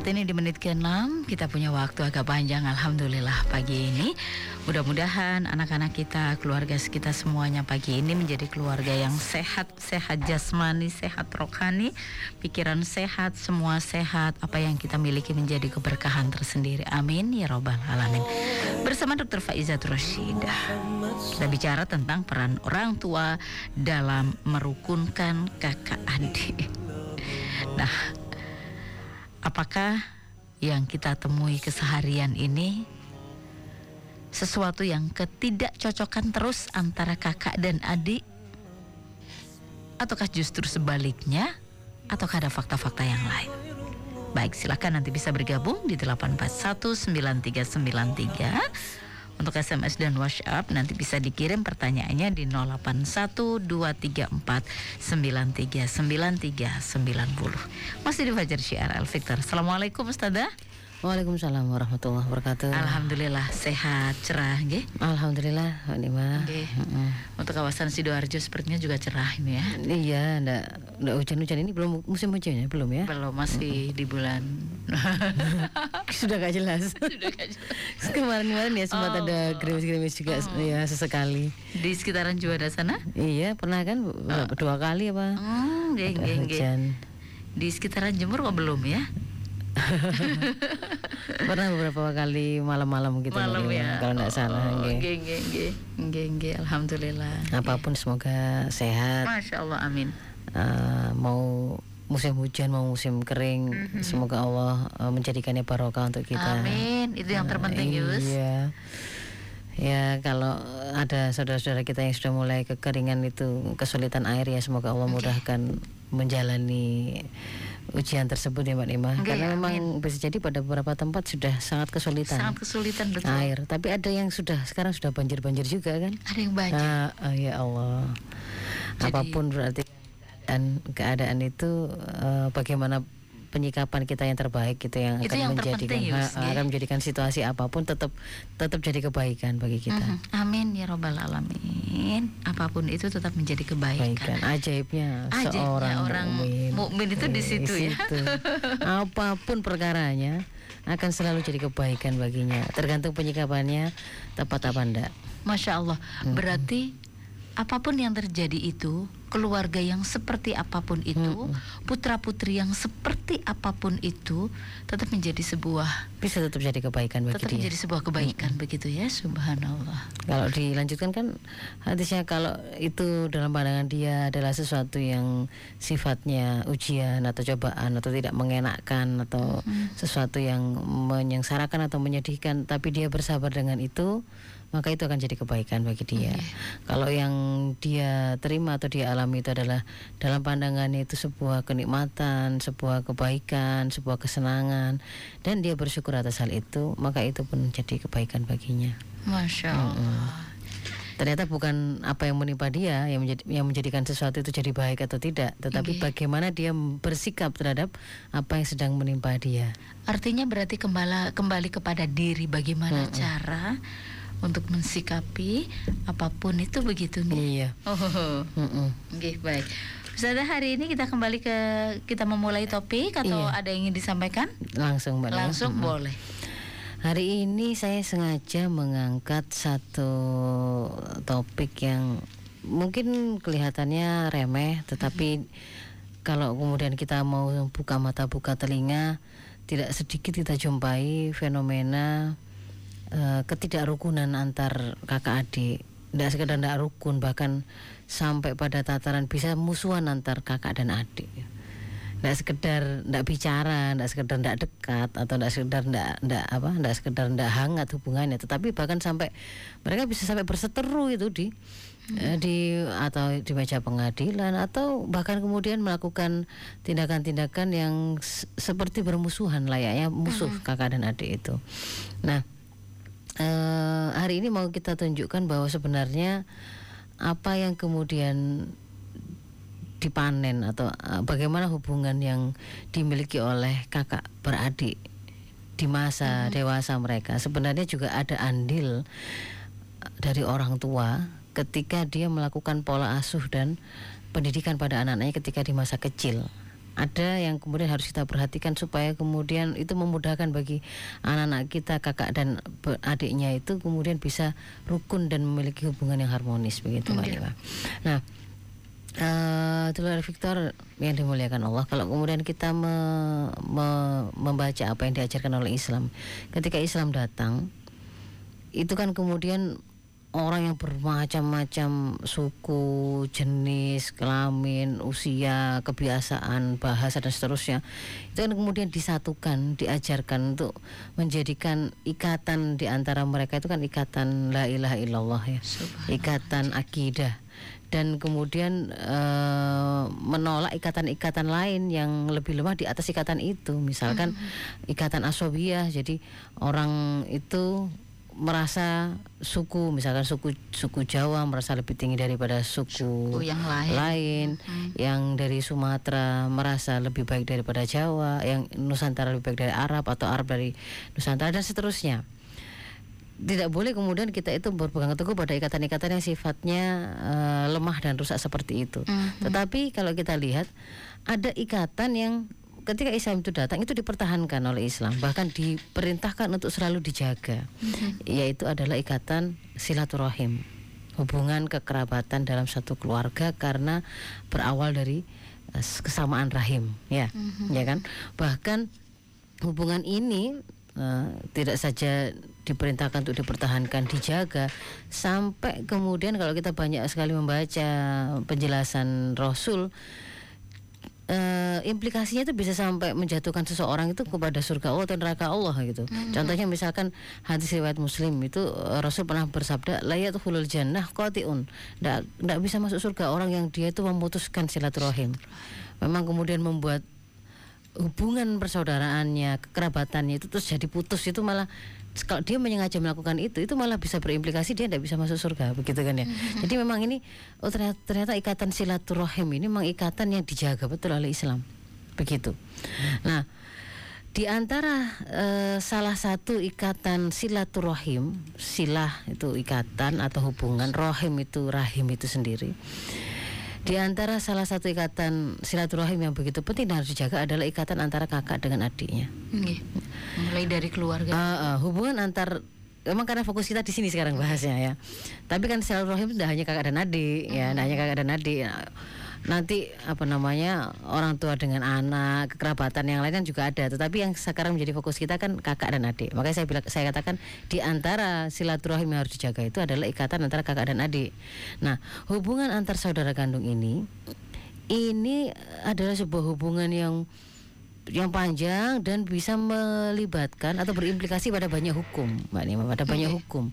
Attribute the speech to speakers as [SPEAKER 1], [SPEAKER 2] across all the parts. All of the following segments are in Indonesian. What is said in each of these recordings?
[SPEAKER 1] Saat ini di menit ke-6 kita punya waktu agak panjang Alhamdulillah pagi ini. Mudah-mudahan anak-anak kita, keluarga kita semuanya pagi ini menjadi keluarga yang sehat Sehat jasmani, sehat rohani Pikiran sehat, semua sehat Apa yang kita miliki menjadi keberkahan tersendiri. Amin ya robbal alamin. Bersama Dr. Faizat Rashidah Kita bicara tentang peran orang tua dalam merukunkan kakak adik. Nah, apakah yang kita temui keseharian ini sesuatu yang ketidakcocokan terus antara kakak dan adik? Ataukah justru sebaliknya? Ataukah ada fakta-fakta yang lain? Baik, silakan nanti bisa bergabung di 8419393 untuk SMS dan WhatsApp nanti bisa dikirim pertanyaannya di 081234939390. Masih di Fajar Syiar Al Victor. Assalamualaikum Ustazah.
[SPEAKER 2] Waalaikumsalam warahmatullahi wabarakatuh.
[SPEAKER 1] Alhamdulillah sehat, cerah, nggih.
[SPEAKER 2] Alhamdulillah, Mbak Nima.
[SPEAKER 1] Nggih. Untuk kawasan Sidoarjo sepertinya juga cerah ini ya.
[SPEAKER 2] Iya, ndak ndak hujan-hujan ini belum musim hujan ya, belum ya?
[SPEAKER 1] Belum masih di bulan
[SPEAKER 2] Sudah gak jelas.
[SPEAKER 1] Sudah gak jelas.
[SPEAKER 2] Kemarin-kemarin ya sempat
[SPEAKER 1] Oh.
[SPEAKER 2] ada gerimis-gerimis juga ya sesekali.
[SPEAKER 1] di sekitaran Juanda sana.
[SPEAKER 2] Iya, pernah kan berapa- dua kali apa?
[SPEAKER 1] Hmm, nggih,
[SPEAKER 2] Ada
[SPEAKER 1] nggih, nggih.
[SPEAKER 2] hujan.
[SPEAKER 1] Di sekitaran Jemur kok belum ya?
[SPEAKER 2] Pernah beberapa kali malam-malam gitu
[SPEAKER 1] Malam
[SPEAKER 2] Nima,
[SPEAKER 1] ya.
[SPEAKER 2] kalau nggak salah.
[SPEAKER 1] Oh,
[SPEAKER 2] nggih.
[SPEAKER 1] nggih, nggih, nggih. Nggih, nggih, alhamdulillah.
[SPEAKER 2] Apa pun semoga sehat.
[SPEAKER 1] Masya Allah, amin.
[SPEAKER 2] Eh, mau musim hujan mau musim kering semoga Allah eh, menjadikannya barokah untuk kita
[SPEAKER 1] Amin. Itu yang terpenting, Yus.
[SPEAKER 2] iya ya kalau ada saudara-saudara kita yang sudah mulai kekeringan itu kesulitan air ya semoga Allah mudahkan menjalani ujian tersebut ya Mbak Nima
[SPEAKER 1] Oke,
[SPEAKER 2] karena
[SPEAKER 1] amin.
[SPEAKER 2] memang bisa jadi pada beberapa tempat sudah sangat kesulitan
[SPEAKER 1] Sangat kesulitan betul.
[SPEAKER 2] air tapi ada yang sudah sekarang sudah banjir-banjir juga kan
[SPEAKER 1] Ada yang banyak.
[SPEAKER 2] Ah, ah, ya Allah.
[SPEAKER 1] Jadi-
[SPEAKER 2] Apa pun berarti keadaan keadaan itu eh, bagaimana penyikapan kita yang terbaik gitu yang
[SPEAKER 1] Itu
[SPEAKER 2] akan
[SPEAKER 1] yang
[SPEAKER 2] menjadikan
[SPEAKER 1] ya.
[SPEAKER 2] akan menjadikan situasi apa pun tetap tetap jadi kebaikan bagi kita.
[SPEAKER 1] Mhm. Amin ya robbal alamin. Apa pun itu tetap menjadi
[SPEAKER 2] Kebaikan
[SPEAKER 1] kebaikan.
[SPEAKER 2] ajaibnya,
[SPEAKER 1] Ajaibnya
[SPEAKER 2] seorang
[SPEAKER 1] orang
[SPEAKER 2] mukmin.
[SPEAKER 1] mukmin itu di
[SPEAKER 2] Eh,
[SPEAKER 1] situ ya.
[SPEAKER 2] situ. Apa pun perkaranya akan selalu jadi kebaikan baginya. Tergantung penyikapannya tepat apa enggak.
[SPEAKER 1] Masya Allah. Berarti apa pun yang terjadi itu, keluarga yang seperti apa pun itu, putra putri yang seperti apa pun itu, tetap menjadi sebuah
[SPEAKER 2] Bisa tetap jadi kebaikan bagi
[SPEAKER 1] tetap
[SPEAKER 2] dia.
[SPEAKER 1] menjadi sebuah kebaikan begitu ya. Subhanallah.
[SPEAKER 2] Kalau dilanjutkan kan hadisnya kalau itu dalam pandangan dia adalah sesuatu yang sifatnya ujian atau cobaan atau tidak mengenakkan atau sesuatu yang menyengsarakan atau menyedihkan tapi dia bersabar dengan itu maka itu akan jadi kebaikan bagi dia. Kalau yang dia terima atau dia alami itu adalah dalam pandangannya itu sebuah kenikmatan, sebuah kebaikan, sebuah kesenangan dan dia bersyukur atas hal itu, maka itu pun jadi kebaikan baginya
[SPEAKER 1] Masya Allah.
[SPEAKER 2] ternyata bukan apa yang menimpa dia yang menjadi yang menjadikan sesuatu itu jadi baik atau tidak, tetapi
[SPEAKER 1] Oke.
[SPEAKER 2] bagaimana dia bersikap terhadap apa yang sedang menimpa dia.
[SPEAKER 1] Artinya berarti kembali kembali kepada diri bagaimana cara untuk mensikapi apa pun itu begitu nih.
[SPEAKER 2] Iya.
[SPEAKER 1] Oh,
[SPEAKER 2] Mm-mm.
[SPEAKER 1] Oke, baik. Ustazah hari ini kita kembali ke kita memulai topik atau
[SPEAKER 2] Iya.
[SPEAKER 1] ada yang ingin disampaikan?
[SPEAKER 2] Langsung mbak.
[SPEAKER 1] Langsung
[SPEAKER 2] Mm-mm.
[SPEAKER 1] boleh.
[SPEAKER 2] Hari ini saya sengaja mengangkat satu topik yang mungkin kelihatannya remeh, tetapi kalau kemudian kita mau buka mata buka telinga, tidak sedikit kita jumpai fenomena eh, ketidakrukunan antar kakak adik. Tidak sekedar tidak rukun, bahkan sampai pada tataran bisa musuhan antar kakak dan adik nggak sekedar nggak bicara, nggak sekedar nggak dekat atau nggak sekedar nggak nggak apa, nggak sekedar nggak hangat hubungannya, tetapi bahkan sampai mereka bisa sampai berseteru itu di eh, di atau di meja pengadilan atau bahkan kemudian melakukan tindakan-tindakan yang seperti bermusuhan layaknya musuh kakak dan adik itu. Nah, eh, hari ini mau kita tunjukkan bahwa sebenarnya apa yang kemudian dipanen atau uh, bagaimana hubungan yang dimiliki oleh kakak beradik di masa dewasa mereka. Sebenarnya juga ada andil uh, dari orang tua ketika dia melakukan pola asuh dan pendidikan pada anak-anaknya ketika di masa kecil ada yang kemudian harus kita perhatikan supaya kemudian itu memudahkan bagi anak-anak kita kakak dan adiknya itu kemudian bisa rukun dan memiliki hubungan yang harmonis begitu Mbak
[SPEAKER 1] Oke.
[SPEAKER 2] Lima. Nah eh Dulur Victor yang dimuliakan Allah kalau kemudian kita me- me- membaca apa yang diajarkan oleh Islam ketika Islam datang itu kan kemudian orang yang bermacam-macam suku, jenis, kelamin, usia, kebiasaan, bahasa dan seterusnya itu kan kemudian disatukan, diajarkan untuk menjadikan ikatan di antara mereka itu kan ikatan la ilaha illallah ya, ikatan akidah. Dan kemudian eh, menolak ikatan-ikatan lain yang lebih lemah di atas ikatan itu, misalkan ikatan asobiyah, jadi orang itu merasa suku misalkan suku suku Jawa merasa lebih tinggi daripada suku,
[SPEAKER 1] Suku yang lain.
[SPEAKER 2] lain, yang dari Sumatera merasa lebih baik daripada Jawa yang Nusantara lebih baik dari Arab atau Arab dari Nusantara dan seterusnya tidak boleh kemudian kita itu berpegang teguh pada ikatan-ikatan yang sifatnya eh, lemah dan rusak seperti itu
[SPEAKER 1] Mhm.
[SPEAKER 2] tetapi kalau kita lihat ada ikatan yang ketika Islam itu datang itu dipertahankan oleh Islam. Bahkan diperintahkan untuk selalu dijaga. Yaitu adalah ikatan silaturahim. Hubungan kekerabatan dalam satu keluarga karena berawal dari eh, kesamaan rahim. Ya ya kan? Bahkan hubungan ini eh, tidak saja diperintahkan untuk dipertahankan dijaga sampai kemudian kalau kita banyak sekali membaca penjelasan Rasul eh, implikasinya itu bisa sampai menjatuhkan seseorang itu kepada surga Allah atau neraka Allah gitu. Contohnya misalkan hadis riwayat Muslim itu eh, Rasul pernah bersabda layatuhulul jannah qati'un. Nggak bisa masuk surga orang yang dia itu memutuskan silaturahim. Memang kemudian membuat hubungan persaudaraannya, kekerabatannya itu terus jadi putus itu malah kalau dia menyengaja melakukan itu itu malah bisa berimplikasi dia tidak bisa masuk surga begitu kan ya. Jadi memang ini oh ternyata, ternyata ikatan silaturahim ini memang ikatan yang dijaga betul oleh Islam. Begitu. Nah, di antara eh, salah satu ikatan silaturahim, silah itu ikatan atau hubungan, rohim itu rahim itu sendiri. Di antara salah satu ikatan silaturahim yang begitu penting dan harus dijaga adalah ikatan antara kakak dengan adiknya.
[SPEAKER 1] Nggih. Mulai dari keluarga.
[SPEAKER 2] Ah, ah, hubungan antar Emang karena fokus kita di sini sekarang bahasnya ya. Tapi kan silaturahim tidak hanya kakak dan adik ya, tidak hanya kakak dan adik. Nanti apa namanya orang tua dengan anak, kekerabatan yang lain kan juga ada. Tetapi yang sekarang menjadi fokus kita kan kakak dan adik. Makanya saya bilang saya katakan di antara silaturahim yang harus dijaga itu adalah ikatan antara kakak dan adik. Nah, hubungan antar saudara kandung ini ini adalah sebuah hubungan yang yang panjang dan bisa melibatkan atau berimplikasi pada banyak hukum, Mbak Nima, pada banyak hukum.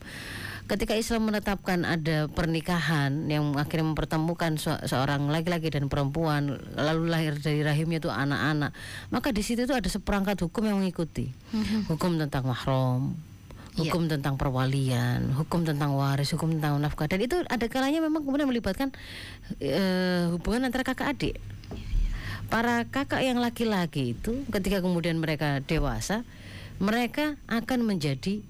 [SPEAKER 2] Ketika Islam menetapkan ada pernikahan yang akhirnya mempertemukan se- seorang laki-laki dan perempuan, lalu lahir dari rahimnya itu anak-anak, maka di situ itu ada seperangkat hukum yang mengikuti. Hukum tentang mahram,
[SPEAKER 1] Iya.
[SPEAKER 2] hukum tentang perwalian, hukum tentang waris, hukum tentang nafkah dan itu ada kalanya memang kemudian melibatkan eh, hubungan antara kakak adik. Para kakak yang laki-laki itu ketika kemudian mereka dewasa, mereka akan menjadi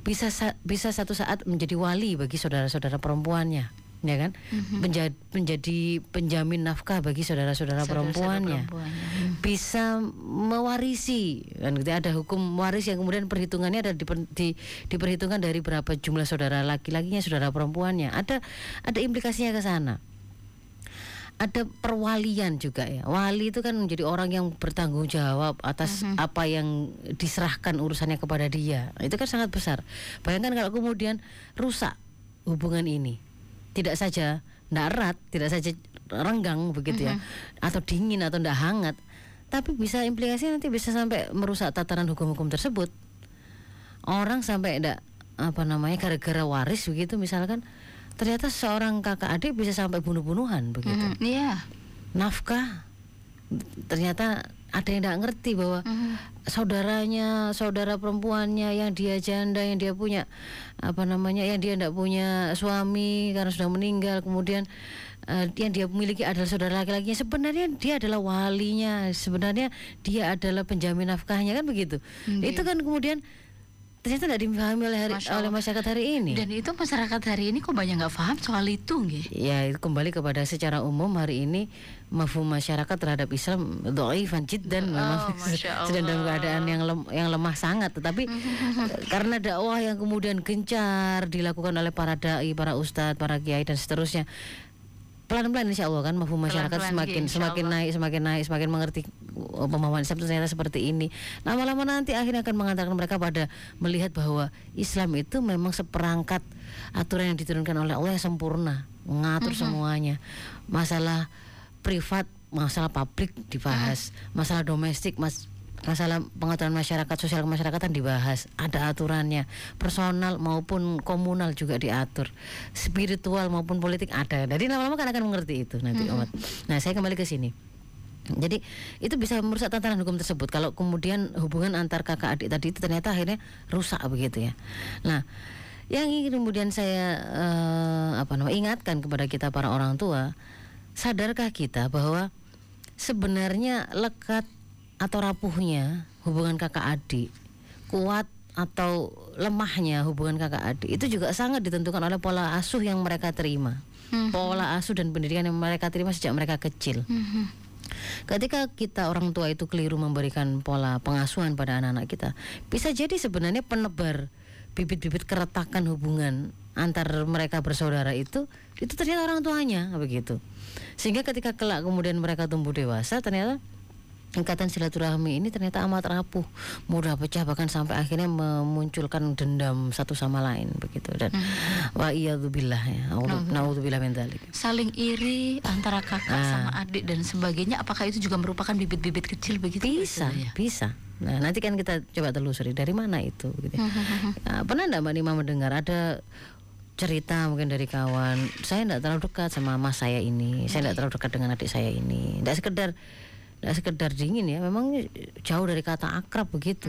[SPEAKER 2] bisa sa- bisa satu saat menjadi wali bagi saudara-saudara perempuannya, ya kan? Menjadi menjadi penjamin nafkah bagi saudara-saudara perempuannya
[SPEAKER 1] perempuannya. Hmm.
[SPEAKER 2] bisa mewarisi kan ada hukum waris yang kemudian perhitungannya ada diper- di, diperhitungkan dari berapa jumlah saudara laki-lakinya saudara perempuannya ada ada implikasinya ke sana ada perwalian juga ya. Wali itu kan menjadi orang yang bertanggung jawab atas apa yang diserahkan urusannya kepada dia. Itu kan sangat besar. Bayangkan kalau kemudian rusak hubungan ini. Tidak saja tidak erat tidak saja renggang begitu ya. Atau dingin atau tidak hangat. Tapi bisa implikasinya nanti bisa sampai merusak tatanan hukum-hukum tersebut. Orang sampai tidak apa namanya gara-gara waris begitu misalkan ternyata seorang kakak adik bisa sampai bunuh-bunuhan begitu.
[SPEAKER 1] Mhm, Iya.
[SPEAKER 2] nafkah. Ternyata ada yang tidak ngerti bahwa
[SPEAKER 1] Mhm.
[SPEAKER 2] saudaranya saudara perempuannya yang dia janda yang dia punya apa namanya yang dia tidak punya suami karena sudah meninggal kemudian eh, yang dia miliki adalah saudara laki-lakinya. Sebenarnya dia adalah walinya sebenarnya dia adalah penjamin nafkahnya kan begitu?
[SPEAKER 1] Hmm,
[SPEAKER 2] itu kan kemudian ternyata tidak dipahami oleh, hari, oleh masyarakat hari ini.
[SPEAKER 1] Dan itu masyarakat hari ini kok banyak nggak paham soal itu, nggih.
[SPEAKER 2] Ya itu kembali kepada secara umum hari ini mafhum masyarakat terhadap Islam dhaifan jiddan
[SPEAKER 1] Oh,
[SPEAKER 2] memang sedang dalam keadaan yang lem- yang lemah sangat tetapi karena dakwah yang kemudian gencar dilakukan oleh para dai, para ustadz, para kiai dan seterusnya pelan-pelan insya Allah kan mafhum masyarakat
[SPEAKER 1] Pelan-pelan,
[SPEAKER 2] semakin
[SPEAKER 1] insya
[SPEAKER 2] semakin
[SPEAKER 1] Allah.
[SPEAKER 2] naik semakin naik semakin mengerti oh, pemahaman Islam ternyata seperti ini. Lama-lama nanti akhirnya akan mengantarkan mereka pada melihat bahwa Islam itu memang seperangkat aturan yang diturunkan oleh Allah yang sempurna mengatur semuanya. Masalah privat masalah publik dibahas. Masalah domestik mas masalah pengaturan masyarakat sosial kemasyarakatan dibahas ada aturannya. Personal maupun komunal juga diatur. Spiritual maupun politik ada. Jadi lama-lama kan akan mengerti itu nanti umat nah saya kembali ke sini. Jadi itu bisa merusak tatanan hukum tersebut. Kalau kemudian hubungan antar kakak adik tadi itu ternyata akhirnya rusak begitu ya. Nah yang ingin kemudian saya eh, apa namanya ingatkan kepada kita para orang tua sadarkah kita bahwa sebenarnya lekat atau rapuhnya hubungan kakak adik, kuat atau lemahnya hubungan kakak adik itu juga sangat ditentukan oleh pola asuh yang mereka terima. Pola asuh dan pendidikan yang mereka terima sejak mereka kecil. Ketika kita orang tua itu keliru memberikan pola pengasuhan pada anak-anak kita, bisa jadi sebenarnya penebar bibit-bibit keretakan hubungan antar mereka bersaudara itu itu ternyata orang tuanya begitu. Sehingga ketika kelak kemudian mereka tumbuh dewasa ternyata ikatan silaturahmi ini ternyata amat rapuh, mudah pecah bahkan sampai akhirnya memunculkan dendam satu sama lain begitu dan wa iyadzubillah ya. Naudzubillah min dzalik.
[SPEAKER 1] Saling iri antara kakak
[SPEAKER 2] Ah.
[SPEAKER 1] sama adik dan sebagainya. Apakah itu juga merupakan bibit-bibit kecil begitu?
[SPEAKER 2] Bisa,
[SPEAKER 1] ya?
[SPEAKER 2] bisa. Nah, nanti kan kita coba telusuri dari mana itu. Gitu. Nah, pernah enggak Mbak Nima mendengar ada cerita mungkin dari kawan, saya enggak terlalu dekat sama mas saya ini, saya enggak terlalu dekat dengan adik saya ini. Enggak sekedar enggak sekedar dingin ya, memang jauh dari kata akrab begitu.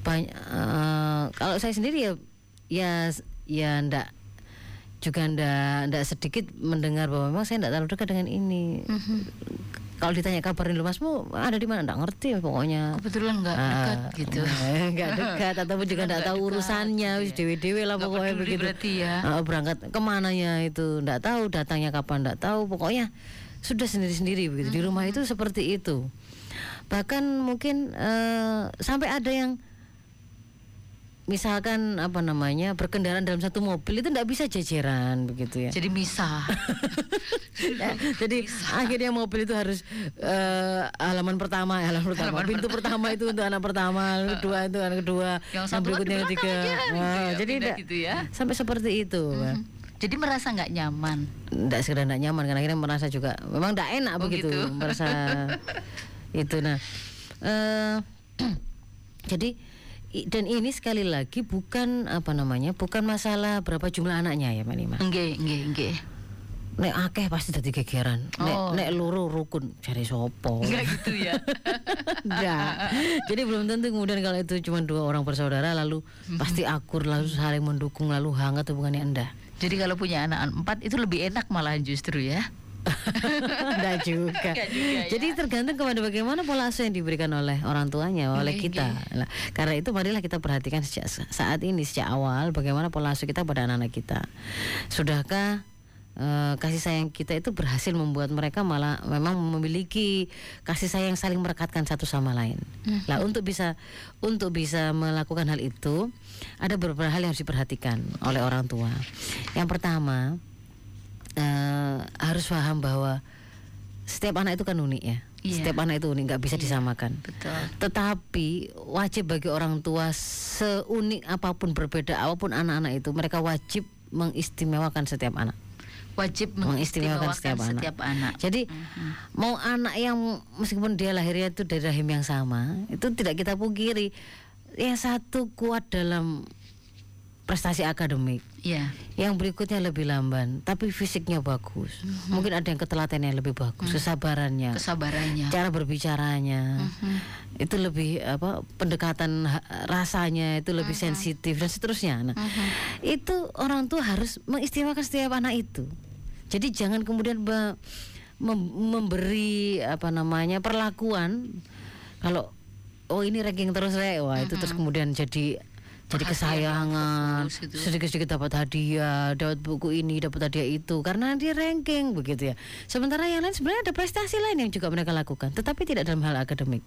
[SPEAKER 2] Banyak, eh, kalau saya sendiri ya ya ya enggak juga ndak ndak sedikit mendengar bahwa memang saya ndak terlalu dekat dengan ini. Kalau ditanya kabarin lu masmu ada di mana ndak ngerti pokoknya.
[SPEAKER 1] Kebetulan nggak dekat gitu.
[SPEAKER 2] nggak dekat ataupun juga ndak tahu
[SPEAKER 1] dekat,
[SPEAKER 2] urusannya
[SPEAKER 1] gitu
[SPEAKER 2] wis
[SPEAKER 1] ya.
[SPEAKER 2] dewe-dewe lah
[SPEAKER 1] Nggak
[SPEAKER 2] pokoknya begitu.
[SPEAKER 1] berarti ya.
[SPEAKER 2] Ah, berangkat ke mananya itu ndak tahu datangnya kapan ndak tahu pokoknya sudah sendiri-sendiri begitu di rumah itu seperti itu. Bahkan mungkin eh, sampai ada yang misalkan apa namanya berkendaraan dalam satu mobil itu ndak bisa jajaran begitu ya.
[SPEAKER 1] Jadi misah.
[SPEAKER 2] Ya, jadi akhirnya mobil itu harus eh, halaman pertama, halaman pertama,
[SPEAKER 1] Halaman
[SPEAKER 2] pintu pertama itu untuk anak pertama, kedua itu anak kedua,
[SPEAKER 1] Yang
[SPEAKER 2] berikutnya yang
[SPEAKER 1] belakang
[SPEAKER 2] ketiga.
[SPEAKER 1] ya,
[SPEAKER 2] jadi ndak-
[SPEAKER 1] gitu ya.
[SPEAKER 2] sampai seperti itu. Mbak.
[SPEAKER 1] Jadi merasa nggak nyaman.
[SPEAKER 2] Ndak sekedar ndak nyaman kan akhirnya merasa juga memang ndak enak
[SPEAKER 1] Oh,
[SPEAKER 2] begitu,
[SPEAKER 1] gitu.
[SPEAKER 2] merasa itu. Nah, eh, jadi dan ini sekali lagi bukan apa namanya, bukan masalah berapa jumlah anaknya ya, Mbak Nima.
[SPEAKER 1] Enggak, enggak, enggak.
[SPEAKER 2] Nek akeh pasti dadi gegeran. Nek
[SPEAKER 1] Oh.
[SPEAKER 2] nek loro rukun cari sopo.
[SPEAKER 1] Enggak gitu ya.
[SPEAKER 2] Enggak. Jadi belum tentu kemudian kalau itu cuma dua orang bersaudara lalu pasti akur lalu saling mendukung lalu hangat hubungannya endah.
[SPEAKER 1] Jadi kalau punya anak empat itu lebih enak malahan justru ya.
[SPEAKER 2] Enggak juga.
[SPEAKER 1] Enggak juga ya.
[SPEAKER 2] Jadi tergantung kepada bagaimana pola asuh yang diberikan oleh orang tuanya, oleh
[SPEAKER 1] Nggih,
[SPEAKER 2] kita. Lah, karena itu marilah kita perhatikan sejak saat ini sejak awal bagaimana pola asuh kita pada anak-anak kita. Sudahkah eh, kasih sayang kita itu berhasil membuat mereka malah memang memiliki kasih sayang saling merekatkan satu sama lain. Lah untuk bisa untuk bisa melakukan hal itu ada beberapa hal yang harus diperhatikan oleh orang tua. Yang pertama eh, harus paham bahwa setiap anak itu kan unik ya.
[SPEAKER 1] Iya.
[SPEAKER 2] Setiap anak itu unik, nggak bisa disamakan.
[SPEAKER 1] Betul.
[SPEAKER 2] Tetapi wajib bagi orang tua seunik apa pun berbeda apa pun anak-anak itu, mereka wajib mengistimewakan setiap anak.
[SPEAKER 1] Wajib
[SPEAKER 2] Mengistimewakan
[SPEAKER 1] mengistimewakan
[SPEAKER 2] setiap anak.
[SPEAKER 1] setiap anak.
[SPEAKER 2] Jadi mau anak yang meskipun dia lahirnya itu dari rahim yang sama, itu tidak kita pungkiri. Yang satu kuat dalam prestasi akademik,
[SPEAKER 1] Iya.
[SPEAKER 2] yang berikutnya lebih lamban, tapi fisiknya bagus. Mungkin ada yang ketelatenannya lebih bagus, kesabarannya,
[SPEAKER 1] Kesabarannya.
[SPEAKER 2] cara berbicaranya itu lebih apa pendekatan rasanya itu lebih sensitif dan seterusnya. Nah, itu orang tua harus mengistimewakan setiap anak itu. Jadi jangan kemudian be- mem- memberi apa namanya perlakuan kalau oh ini ranking terus rek wah itu terus kemudian jadi jadi kesayangan
[SPEAKER 1] gitu.
[SPEAKER 2] sedikit-sedikit dapat hadiah dapat buku ini dapat hadiah itu. Karena dia ranking begitu ya. Sementara yang lain sebenarnya ada prestasi lain yang juga mereka lakukan tetapi tidak dalam hal akademik.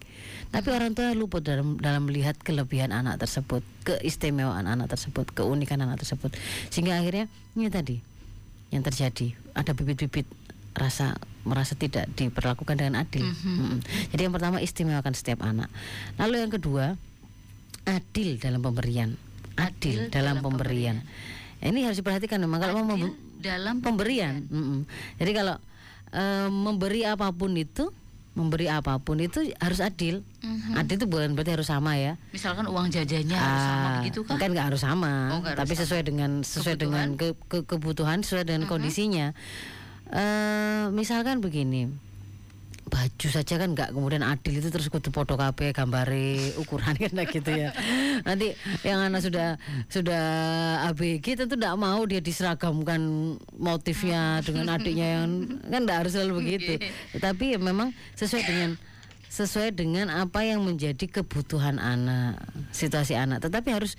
[SPEAKER 2] Tapi orang tua luput dalam dalam melihat kelebihan anak tersebut keistimewaan anak tersebut keunikan anak tersebut. Sehingga akhirnya ini tadi yang terjadi. Ada bibit-bibit rasa merasa tidak diperlakukan dengan adil. Mm-mm. jadi yang pertama istimewakan setiap anak. Lalu yang kedua adil dalam pemberian. Adil,
[SPEAKER 1] Adil
[SPEAKER 2] dalam,
[SPEAKER 1] dalam
[SPEAKER 2] pemberian. ini harus diperhatikan memang kalau mau
[SPEAKER 1] dalam
[SPEAKER 2] pemberian Mm-mm. jadi kalau eh, memberi apa pun itu memberi apa pun itu harus adil.
[SPEAKER 1] Mhm.
[SPEAKER 2] adil itu bukan berarti harus sama ya.
[SPEAKER 1] Misalkan uang jajannya harus sama
[SPEAKER 2] Ah,
[SPEAKER 1] begitu kah?
[SPEAKER 2] kan nggak harus sama.
[SPEAKER 1] Oh, harus
[SPEAKER 2] tapi
[SPEAKER 1] sama.
[SPEAKER 2] sesuai dengan sesuai dengan ke, ke- kebutuhan sesuai dengan kondisinya. Eh misalkan begini baju saja kan nggak kemudian adil itu terus kudu foto KP gambare ukuran kan gitu ya. Nanti yang anak sudah sudah ABG tentu tidak mau dia diseragamkan motifnya dengan adiknya yang kan nggak harus selalu begitu. Tapi ya memang sesuai dengan sesuai dengan apa yang menjadi kebutuhan anak situasi anak. Tetapi harus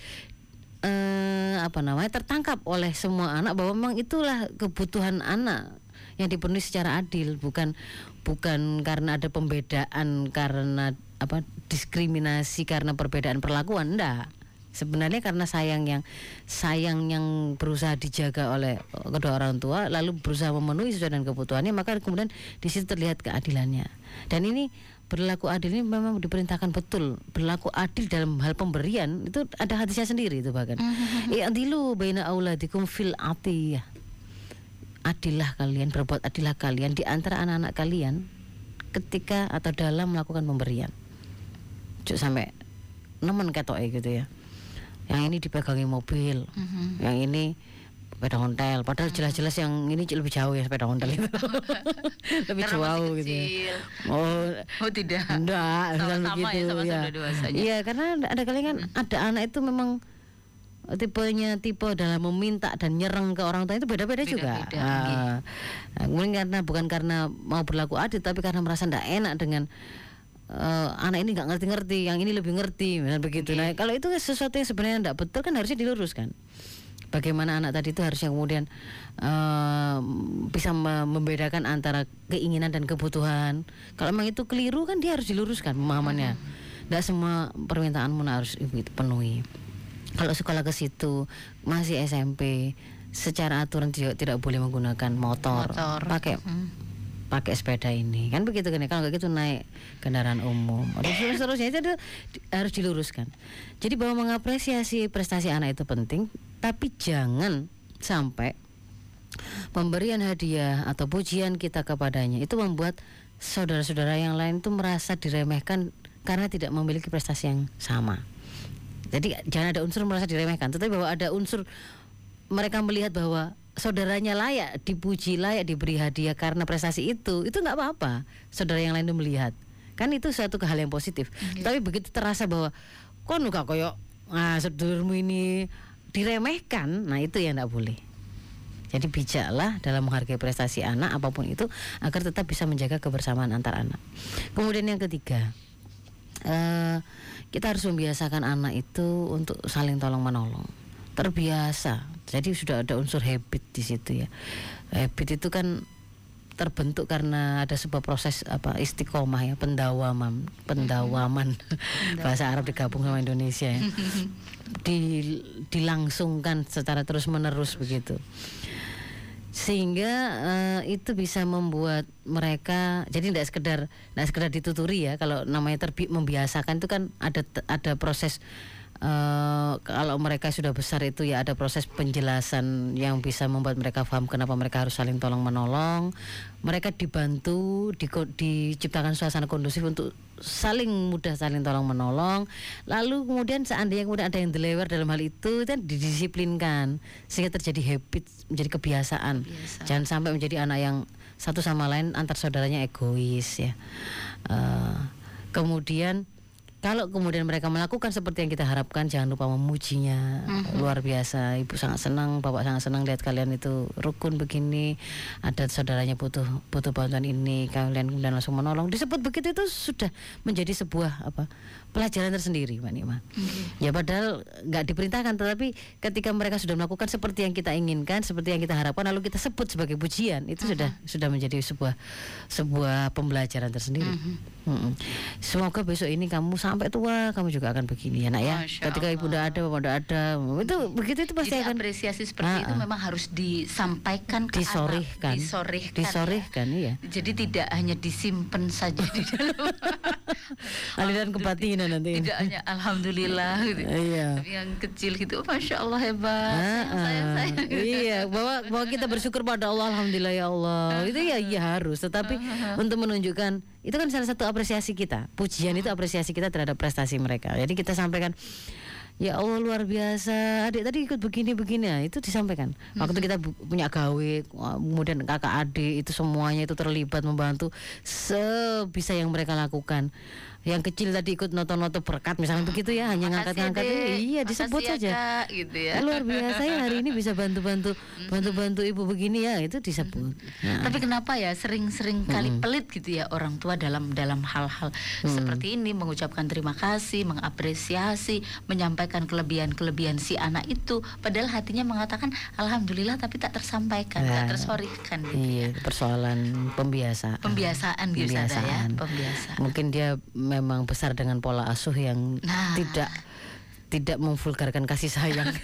[SPEAKER 2] eh, apa namanya tertangkap oleh semua anak bahwa memang itulah kebutuhan anak yang dipenuhi secara adil bukan bukan karena ada pembedaan karena apa diskriminasi karena perbedaan perlakuan enggak. Sebenarnya karena sayang yang sayang yang berusaha dijaga oleh kedua orang tua lalu berusaha memenuhi sesuai dengan kebutuhannya maka kemudian di situ terlihat keadilannya. Dan ini berlaku adil ini memang diperintahkan betul. Berlaku adil dalam hal pemberian itu ada hadisnya sendiri itu bahkan. I'dilu baina auladikum fil atiyah adillah kalian berbuat adillah kalian di antara anak-anak kalian ketika atau dalam melakukan pemberian. Cuk sampai nemen ketoke gitu ya. Yang ini dipegangi mobil
[SPEAKER 1] Mhm.
[SPEAKER 2] yang ini sepeda ontel padahal jelas-jelas yang ini lebih jauh ya sepeda ontel itu. Lebih
[SPEAKER 1] Karena
[SPEAKER 2] jauh gitu ya. oh.
[SPEAKER 1] Oh tidak.
[SPEAKER 2] enggak bukan
[SPEAKER 1] Sama-sama ya,
[SPEAKER 2] begitu ya.
[SPEAKER 1] udah dewasanya.
[SPEAKER 2] iya karena ada ada kali kan ada anak itu memang tipenya tipe dalam meminta dan nyerang ke orang tua itu beda-beda juga.
[SPEAKER 1] Beda-beda,
[SPEAKER 2] Ah, nah, kemudian karena bukan karena mau berlaku adil tapi karena merasa tidak enak dengan eh, anak ini nggak ngerti-ngerti, yang ini lebih ngerti, misalnya begitu. Nah kalau itu sesuatu yang sebenarnya tidak betul kan harusnya diluruskan. Bagaimana anak tadi itu harusnya kemudian eh, bisa me- membedakan antara keinginan dan kebutuhan. Kalau memang itu keliru kan dia harus diluruskan pemahamannya. Tidak semua permintaanmu harus ibu itu penuhi. Kalau sekolah ke situ masih SMP, secara aturan tidak, tidak boleh menggunakan motor,
[SPEAKER 1] Motor.
[SPEAKER 2] pakai
[SPEAKER 1] Hmm.
[SPEAKER 2] pakai sepeda ini. Kan begitu kan kalau gitu naik kendaraan umum. Atau seterusnya itu harus diluruskan. Jadi bahwa mengapresiasi prestasi anak itu penting tapi jangan sampai pemberian hadiah atau pujian kita kepadanya itu membuat saudara-saudara yang lain itu merasa diremehkan karena tidak memiliki prestasi yang sama jadi jangan ada unsur merasa diremehkan tetapi bahwa ada unsur mereka melihat bahwa saudaranya layak dipuji layak diberi hadiah karena prestasi itu itu nggak apa-apa. Saudara yang lain itu melihat. Kan itu suatu hal yang positif. Tapi begitu terasa bahwa kok nuka koyo ah sedulurmu ini diremehkan? Nah itu yang nggak boleh. Jadi bijaklah dalam menghargai prestasi anak apa pun itu agar tetap bisa menjaga kebersamaan antar anak. Kemudian yang ketiga eh, kita harus membiasakan anak itu untuk saling tolong menolong. Terbiasa. Jadi sudah ada unsur habit di situ ya. Habit itu kan terbentuk karena ada sebuah proses apa istiqomah ya pendawaman pendawaman. Bahasa Arab digabung sama Indonesia ya. Di- dilangsungkan secara terus menerus begitu sehingga eh, itu bisa membuat mereka jadi tidak sekedar tidak sekedar dituturi ya kalau namanya terbi membiasakan itu kan ada ada proses eh, kalau mereka sudah besar itu ya ada proses penjelasan yang bisa membuat mereka paham kenapa mereka harus saling tolong menolong. Mereka dibantu diko- diciptakan suasana kondusif untuk saling mudah saling tolong menolong. Lalu kemudian seandainya kemudian ada yang dilewer dalam hal itu kan didisiplinkan sehingga terjadi habit menjadi kebiasaan.
[SPEAKER 1] Kebiasaan.
[SPEAKER 2] jangan sampai menjadi anak yang satu sama lain antar saudaranya egois ya. Eh, kemudian kalau kemudian mereka melakukan seperti yang kita harapkan, jangan lupa memujinya.
[SPEAKER 1] Mhm.
[SPEAKER 2] Luar biasa, ibu sangat senang, bapak sangat senang lihat kalian itu rukun begini. Ada saudaranya butuh butuh bantuan ini, kalian kemudian langsung menolong. Disebut begitu itu sudah menjadi sebuah apa pelajaran tersendiri, Mbak Nima. Ya padahal nggak diperintahkan, tetapi ketika mereka sudah melakukan seperti yang kita inginkan, seperti yang kita harapkan, lalu kita sebut sebagai pujian, itu sudah sudah menjadi sebuah sebuah pembelajaran tersendiri. Mm-mm. Semoga besok ini kamu sampai tua, kamu juga akan begini ya, nak ya.
[SPEAKER 1] Masya
[SPEAKER 2] Ketika ibu tidak ada, bapak tidak ada, itu begitu itu pasti
[SPEAKER 1] Jadi
[SPEAKER 2] akan
[SPEAKER 1] apresiasi seperti itu
[SPEAKER 2] Ah, ah.
[SPEAKER 1] memang harus disampaikan ke
[SPEAKER 2] disorihkan,
[SPEAKER 1] anak, disorihkan, ya.
[SPEAKER 2] disorihkan, iya.
[SPEAKER 1] Jadi tidak hanya disimpan saja di dalam
[SPEAKER 2] Aliran kebatinan nanti.
[SPEAKER 1] tidak hanya alhamdulillah gitu.
[SPEAKER 2] Iya.
[SPEAKER 1] Tapi yang kecil gitu, masya Allah hebat.
[SPEAKER 2] Ah,
[SPEAKER 1] sayang, sayang,
[SPEAKER 2] ah.
[SPEAKER 1] sayang.
[SPEAKER 2] iya bahwa bahwa kita bersyukur pada Allah alhamdulillah ya Allah itu ya iya harus tetapi untuk menunjukkan itu kan salah satu apresiasi kita pujian itu apresiasi kita terhadap prestasi mereka jadi kita sampaikan Ya Allah luar biasa adik tadi ikut begini begini ya itu disampaikan waktu kita bu- punya gawe kemudian kakak adik itu semuanya itu terlibat membantu sebisa yang mereka lakukan yang kecil tadi ikut noto-noto berkat misalnya begitu ya hanya ngangkat-ngangkat iya disebut
[SPEAKER 1] ya,
[SPEAKER 2] saja.
[SPEAKER 1] Kak, gitu ya.
[SPEAKER 2] luar biasa ya hari ini bisa bantu-bantu bantu-bantu ibu begini ya itu disebut. Nah,
[SPEAKER 1] Tapi kenapa ya sering-sering kali pelit gitu ya orang tua dalam dalam hal-hal seperti ini mengucapkan terima kasih, mengapresiasi, menyampaikan kelebihan-kelebihan si anak itu. Padahal hatinya mengatakan alhamdulillah tapi tak tersampaikan, tak
[SPEAKER 2] Nah,
[SPEAKER 1] tersorihkan gitu
[SPEAKER 2] iya
[SPEAKER 1] ya.
[SPEAKER 2] persoalan pembiasaan
[SPEAKER 1] Pembiasaan gitu ya,
[SPEAKER 2] Pembiasaan.
[SPEAKER 1] pembiasaan.
[SPEAKER 2] mungkin dia memang besar dengan pola asuh yang
[SPEAKER 1] Nah.
[SPEAKER 2] tidak tidak memvulgarkan kasih sayang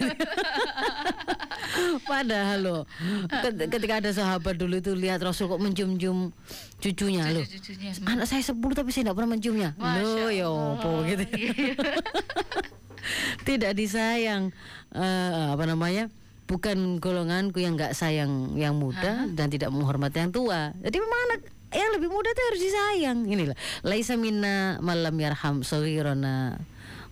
[SPEAKER 2] Padahal ket- ketika ada sahabat dulu itu lihat Rasul kok mencium-cium cucunya.
[SPEAKER 1] Cucu-cucunya.
[SPEAKER 2] Anak saya 10 tapi saya tidak pernah menciumnya. Loh ya opo gitu.
[SPEAKER 1] Iya.
[SPEAKER 2] tidak disayang eh, apa namanya bukan golonganku yang nggak sayang yang muda dan tidak menghormati yang tua jadi memang anak yang lebih muda itu harus disayang. Inilah laisa minna malam yarham sawirona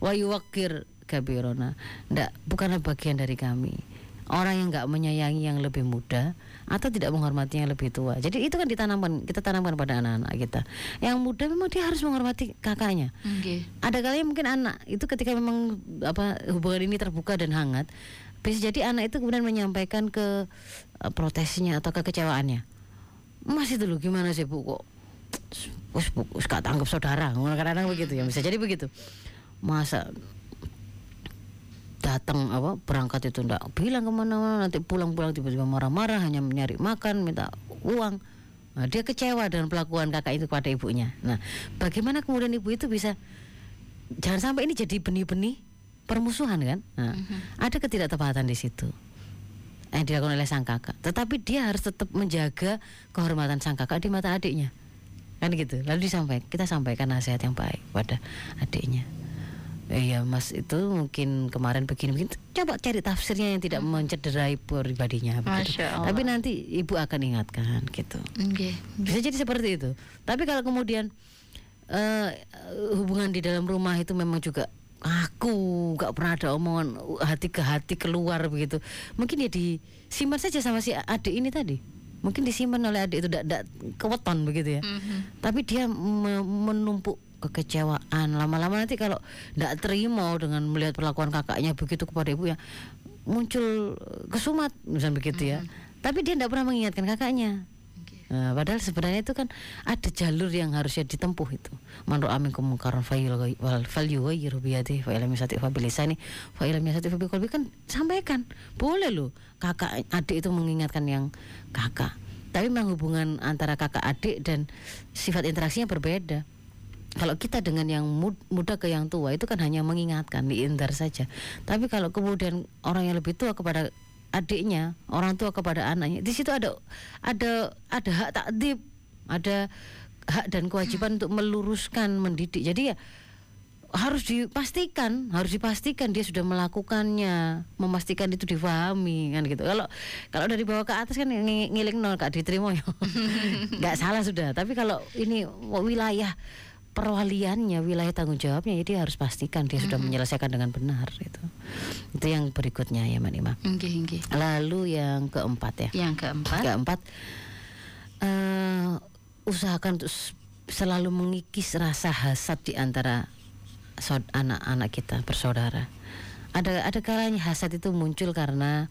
[SPEAKER 2] wa yuwakir kabirona ndak bukanlah bagian dari kami. Orang yang nggak menyayangi yang lebih muda atau tidak menghormati yang lebih tua. Jadi itu kan ditanamkan kita tanamkan pada anak-anak kita. Yang muda memang dia harus menghormati kakaknya.
[SPEAKER 1] Nggih.
[SPEAKER 2] ada kalanya mungkin anak itu ketika memang apa hubungan ini terbuka dan hangat bisa jadi anak itu kemudian menyampaikan ke eh, protesnya atau kekecewaannya mas itu loh gimana sih bu? Kok wes bu wes gak tanggap saudara. Kadang-kadang begitu ya bisa jadi begitu. Masa datang apa berangkat itu ndak bilang ke mana-mana nanti pulang-pulang tiba-tiba marah-marah hanya mencari makan minta uang. Nah, dia kecewa dengan pelakuan kakak itu kepada ibunya. Nah, bagaimana kemudian ibu itu bisa jangan sampai ini jadi benih-benih permusuhan kan? Nah, ada ketidaktepatan di situ yang dilakukan oleh sang kakak. Tetapi dia harus tetap menjaga kehormatan sang kakak di mata adiknya, kan gitu. Lalu disampaikan, kita sampaikan nasihat yang baik pada adiknya. Iya mas itu mungkin kemarin begini begini coba cari tafsirnya yang tidak mencederai pribadinya begitu. Tapi nanti ibu akan ingatkan gitu.
[SPEAKER 1] Nggih.
[SPEAKER 2] Bisa jadi seperti itu. Tapi kalau kemudian eh, hubungan di dalam rumah itu memang juga aku nggak pernah ada omongan hati ke hati keluar begitu. Mungkin ya disimpan saja sama si adik ini tadi. Mungkin disimpan oleh adik itu tidak keweton begitu ya.
[SPEAKER 1] Mhm.
[SPEAKER 2] Tapi dia me- menumpuk kekecewaan lama-lama nanti kalau tidak terima dengan melihat perlakuan kakaknya begitu kepada ibu ya muncul kesumat misalnya begitu ya tapi dia tidak pernah mengingatkan kakaknya. Nah, padahal sebenarnya itu kan ada jalur yang harusnya ditempuh itu. Man ra'a minkum munkaran falyughayyirhu bi yadihi fa illam yastati' fa bilisani fa illam yastati' fa biqalbi kan sampaikan. Boleh loh kakak adik itu mengingatkan yang kakak. Tapi memang hubungan antara kakak adik dan sifat interaksinya berbeda. Kalau kita dengan yang mud- muda ke yang tua itu kan hanya mengingatkan, diindar saja. Tapi kalau kemudian orang yang lebih tua kepada adiknya, orang tua kepada anaknya, di situ ada ada ada hak takdib, ada hak dan kewajiban untuk meluruskan, mendidik. Jadi ya harus dipastikan, harus dipastikan dia sudah melakukannya, memastikan itu difahami kan gitu. Kalau kalau dari bawah ke atas kan ng- ngiling nol gak diterima ya. nggak salah sudah. Tapi kalau ini wilayah perwaliannya, wilayah tanggung jawabnya, jadi harus pastikan dia sudah menyelesaikan dengan benar itu. Itu yang berikutnya ya Mbak Nima.
[SPEAKER 1] Nggih, nggih.
[SPEAKER 2] Lalu yang keempat ya.
[SPEAKER 1] Yang keempat.
[SPEAKER 2] Keempat, eh, usahakan untuk selalu mengikis rasa hasad di antara anak-anak kita bersaudara. Ada ada kalanya hasad itu muncul karena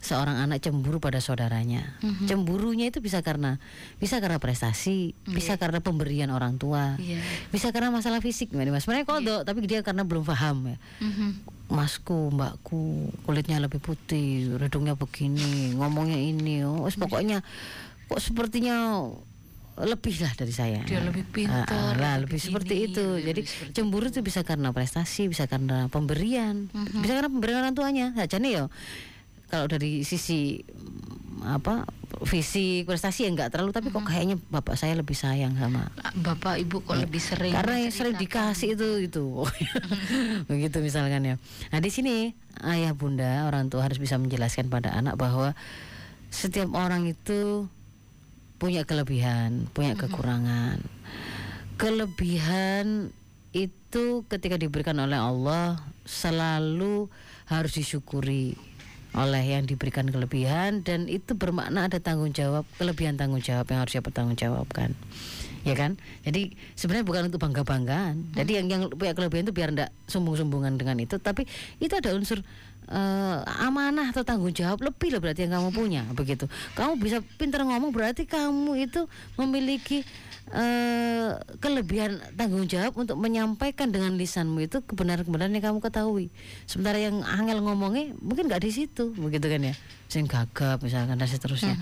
[SPEAKER 2] seorang anak cemburu pada saudaranya.
[SPEAKER 1] Mhm.
[SPEAKER 2] Cemburunya itu bisa karena bisa karena prestasi, bisa karena pemberian orang tua,
[SPEAKER 1] Iya.
[SPEAKER 2] bisa karena masalah fisik, Mas. Sebenarnya kodok, tapi dia karena belum paham ya.
[SPEAKER 1] Mhm.
[SPEAKER 2] Masku, mbakku, kulitnya lebih putih, hidungnya begini, ngomongnya ini, oh, wes pokoknya kok sepertinya lebih lah dari saya.
[SPEAKER 1] Dia lebih pintar,
[SPEAKER 2] Ah, ah, lah,
[SPEAKER 1] lebih
[SPEAKER 2] lebih seperti
[SPEAKER 1] gini,
[SPEAKER 2] itu.
[SPEAKER 1] lebih
[SPEAKER 2] Jadi
[SPEAKER 1] seperti
[SPEAKER 2] cemburu itu bisa karena prestasi, bisa karena pemberian,
[SPEAKER 1] Mhm.
[SPEAKER 2] bisa karena pemberian orang tuanya. Saja nih yo. Kalau dari sisi mm, apa fisik prestasi ya enggak terlalu tapi kok kayaknya bapak saya lebih sayang sama
[SPEAKER 1] Bapak Ibu kok lebih sering
[SPEAKER 2] karena yang sering
[SPEAKER 1] menceritakan.
[SPEAKER 2] dikasih itu itu begitu misalkan ya. Nah di sini ayah bunda orang tua harus bisa menjelaskan pada anak bahwa setiap orang itu punya kelebihan punya kekurangan. Kelebihan itu ketika diberikan oleh Allah selalu harus disyukuri oleh yang diberikan kelebihan dan itu bermakna ada tanggung jawab kelebihan tanggung jawab yang harus dia pertanggungjawabkan ya kan? Jadi sebenarnya bukan untuk bangga banggaan jadi yang yang punya kelebihan itu biar tidak sombong sombongan dengan itu. Tapi itu ada unsur eh, amanah atau tanggung jawab lebih lah berarti yang kamu punya begitu. Kamu bisa pintar ngomong berarti kamu itu memiliki eh, kelebihan tanggung jawab untuk menyampaikan dengan lisanmu itu kebenaran-kebenaran yang kamu ketahui. Sementara yang angel ngomongnya mungkin nggak di situ, begitu kan ya? Sing gagap misalkan dan seterusnya.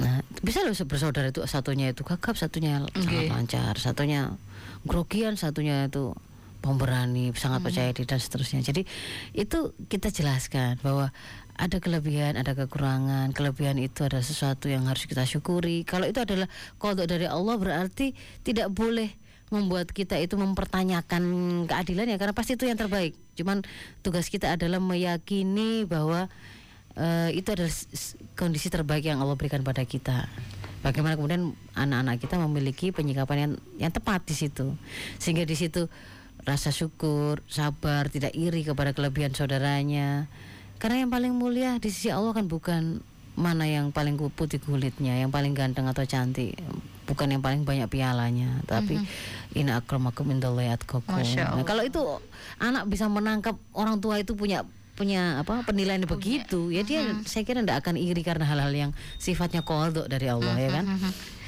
[SPEAKER 2] Nah, bisa loh bersaudara itu satunya itu gagap, satunya sangat
[SPEAKER 1] Oke.
[SPEAKER 2] lancar, satunya grogian, satunya itu pemberani, sangat percaya diri dan seterusnya. Jadi itu kita jelaskan bahwa ada kelebihan, ada kekurangan. Kelebihan itu adalah sesuatu yang harus kita syukuri. Kalau itu adalah kodok dari Allah berarti tidak boleh membuat kita itu mempertanyakan keadilannya karena pasti itu yang terbaik. Cuman tugas kita adalah meyakini bahwa eh, itu adalah kondisi terbaik yang Allah berikan pada kita. Bagaimana kemudian anak-anak kita memiliki penyikapan yang yang tepat di situ, sehingga di situ rasa syukur, sabar, tidak iri kepada kelebihan saudaranya. Karena yang paling mulia di sisi Allah kan bukan mana yang paling putih kulitnya, yang paling ganteng atau cantik, bukan yang paling banyak pialanya, tapi akramakum indallahi atqakum.
[SPEAKER 1] Masya
[SPEAKER 2] Nah, kalau itu anak bisa menangkap orang tua itu punya punya apa penilaian begitu, ya dia saya kira tidak akan iri karena hal-hal yang sifatnya kodok dari Allah ya kan.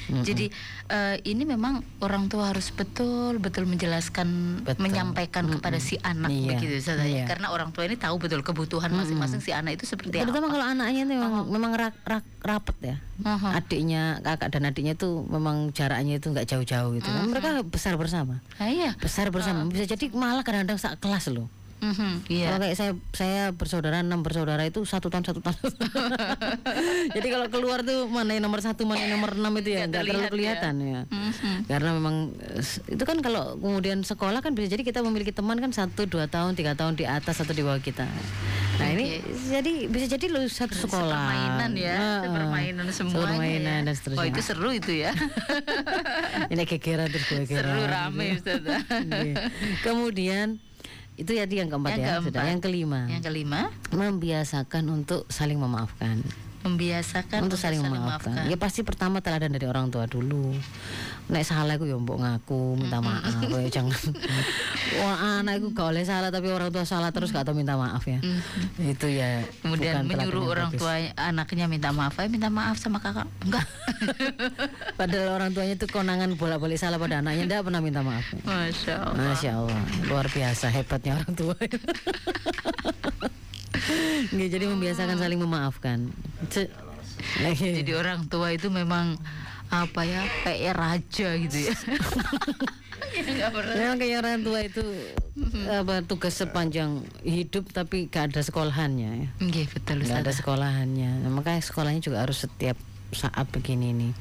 [SPEAKER 1] Mhm. Jadi eh, ini memang orang tua harus betul betul menjelaskan,
[SPEAKER 2] Betul.
[SPEAKER 1] menyampaikan kepada si anak
[SPEAKER 2] Iya,
[SPEAKER 1] begitu ya.
[SPEAKER 2] iya.
[SPEAKER 1] Karena orang tua ini tahu betul kebutuhan masing-masing si anak itu seperti
[SPEAKER 2] Terutama
[SPEAKER 1] apa.
[SPEAKER 2] kalau anaknya itu memang memang ra- ra- rapet ya.
[SPEAKER 1] Aha.
[SPEAKER 2] Adiknya, kakak dan adiknya itu memang jaraknya itu nggak jauh-jauh gitu. kan. Mereka besar bersama.
[SPEAKER 1] Ah, iya.
[SPEAKER 2] Besar bersama. Bisa jadi malah kadang-kadang sak kelas loh.
[SPEAKER 1] Mhm, Iya.
[SPEAKER 2] Kalau kayak saya saya bersaudara enam bersaudara itu satu tahun satu tahun. Jadi kalau keluar tuh mana yang nomor satu mana yang nomor enam itu ya nggak terlalu kelihatan ya.
[SPEAKER 1] Mhm.
[SPEAKER 2] Karena memang eh, itu kan kalau kemudian sekolah kan bisa jadi kita memiliki teman kan satu dua tahun tiga tahun di atas atau di bawah kita. Nah ini jadi bisa jadi lu satu sekolah.
[SPEAKER 1] Permainan ya, permainan semuanya.
[SPEAKER 2] Permainan
[SPEAKER 1] ya.
[SPEAKER 2] dan seterusnya.
[SPEAKER 1] Oh itu seru itu ya.
[SPEAKER 2] ini gegeran terus gue gegeran.
[SPEAKER 1] seru rame Ustazah.
[SPEAKER 2] Iya. Kemudian itu ya yang keempat
[SPEAKER 1] Yang
[SPEAKER 2] ya
[SPEAKER 1] keempat.
[SPEAKER 2] sudah. Yang kelima
[SPEAKER 1] Yang kelima,
[SPEAKER 2] membiasakan untuk saling memaafkan.
[SPEAKER 1] Membiasakan
[SPEAKER 2] untuk saling memaafkan. Ya pasti pertama teladan dari orang tua dulu. Nek salah aku ya mbok ngaku, minta maaf ya jangan. Wah, anak aku gak oleh salah tapi orang tua salah terus gak tau minta maaf ya. Itu ya
[SPEAKER 1] Kemudian menyuruh orang tua anaknya minta maaf, "Ayo minta maaf sama kakak." Enggak.
[SPEAKER 2] Padahal orang tuanya itu konangan bolak-balik salah pada anaknya ndak pernah minta maaf.
[SPEAKER 1] Masya Allah.
[SPEAKER 2] Masya Allah, luar biasa hebatnya orang tua. Nggih, jadi membiasakan saling memaafkan.
[SPEAKER 1] Jadi orang tua itu memang apa ya kayak raja gitu ya. Ya, nggak pernah.
[SPEAKER 2] Memang kayak orang tua itu apa tugas sepanjang hidup tapi gak ada sekolahannya ya.
[SPEAKER 1] Betul
[SPEAKER 2] Gak ada sekolahannya. Nah, makanya sekolahnya juga harus setiap saat begini nih.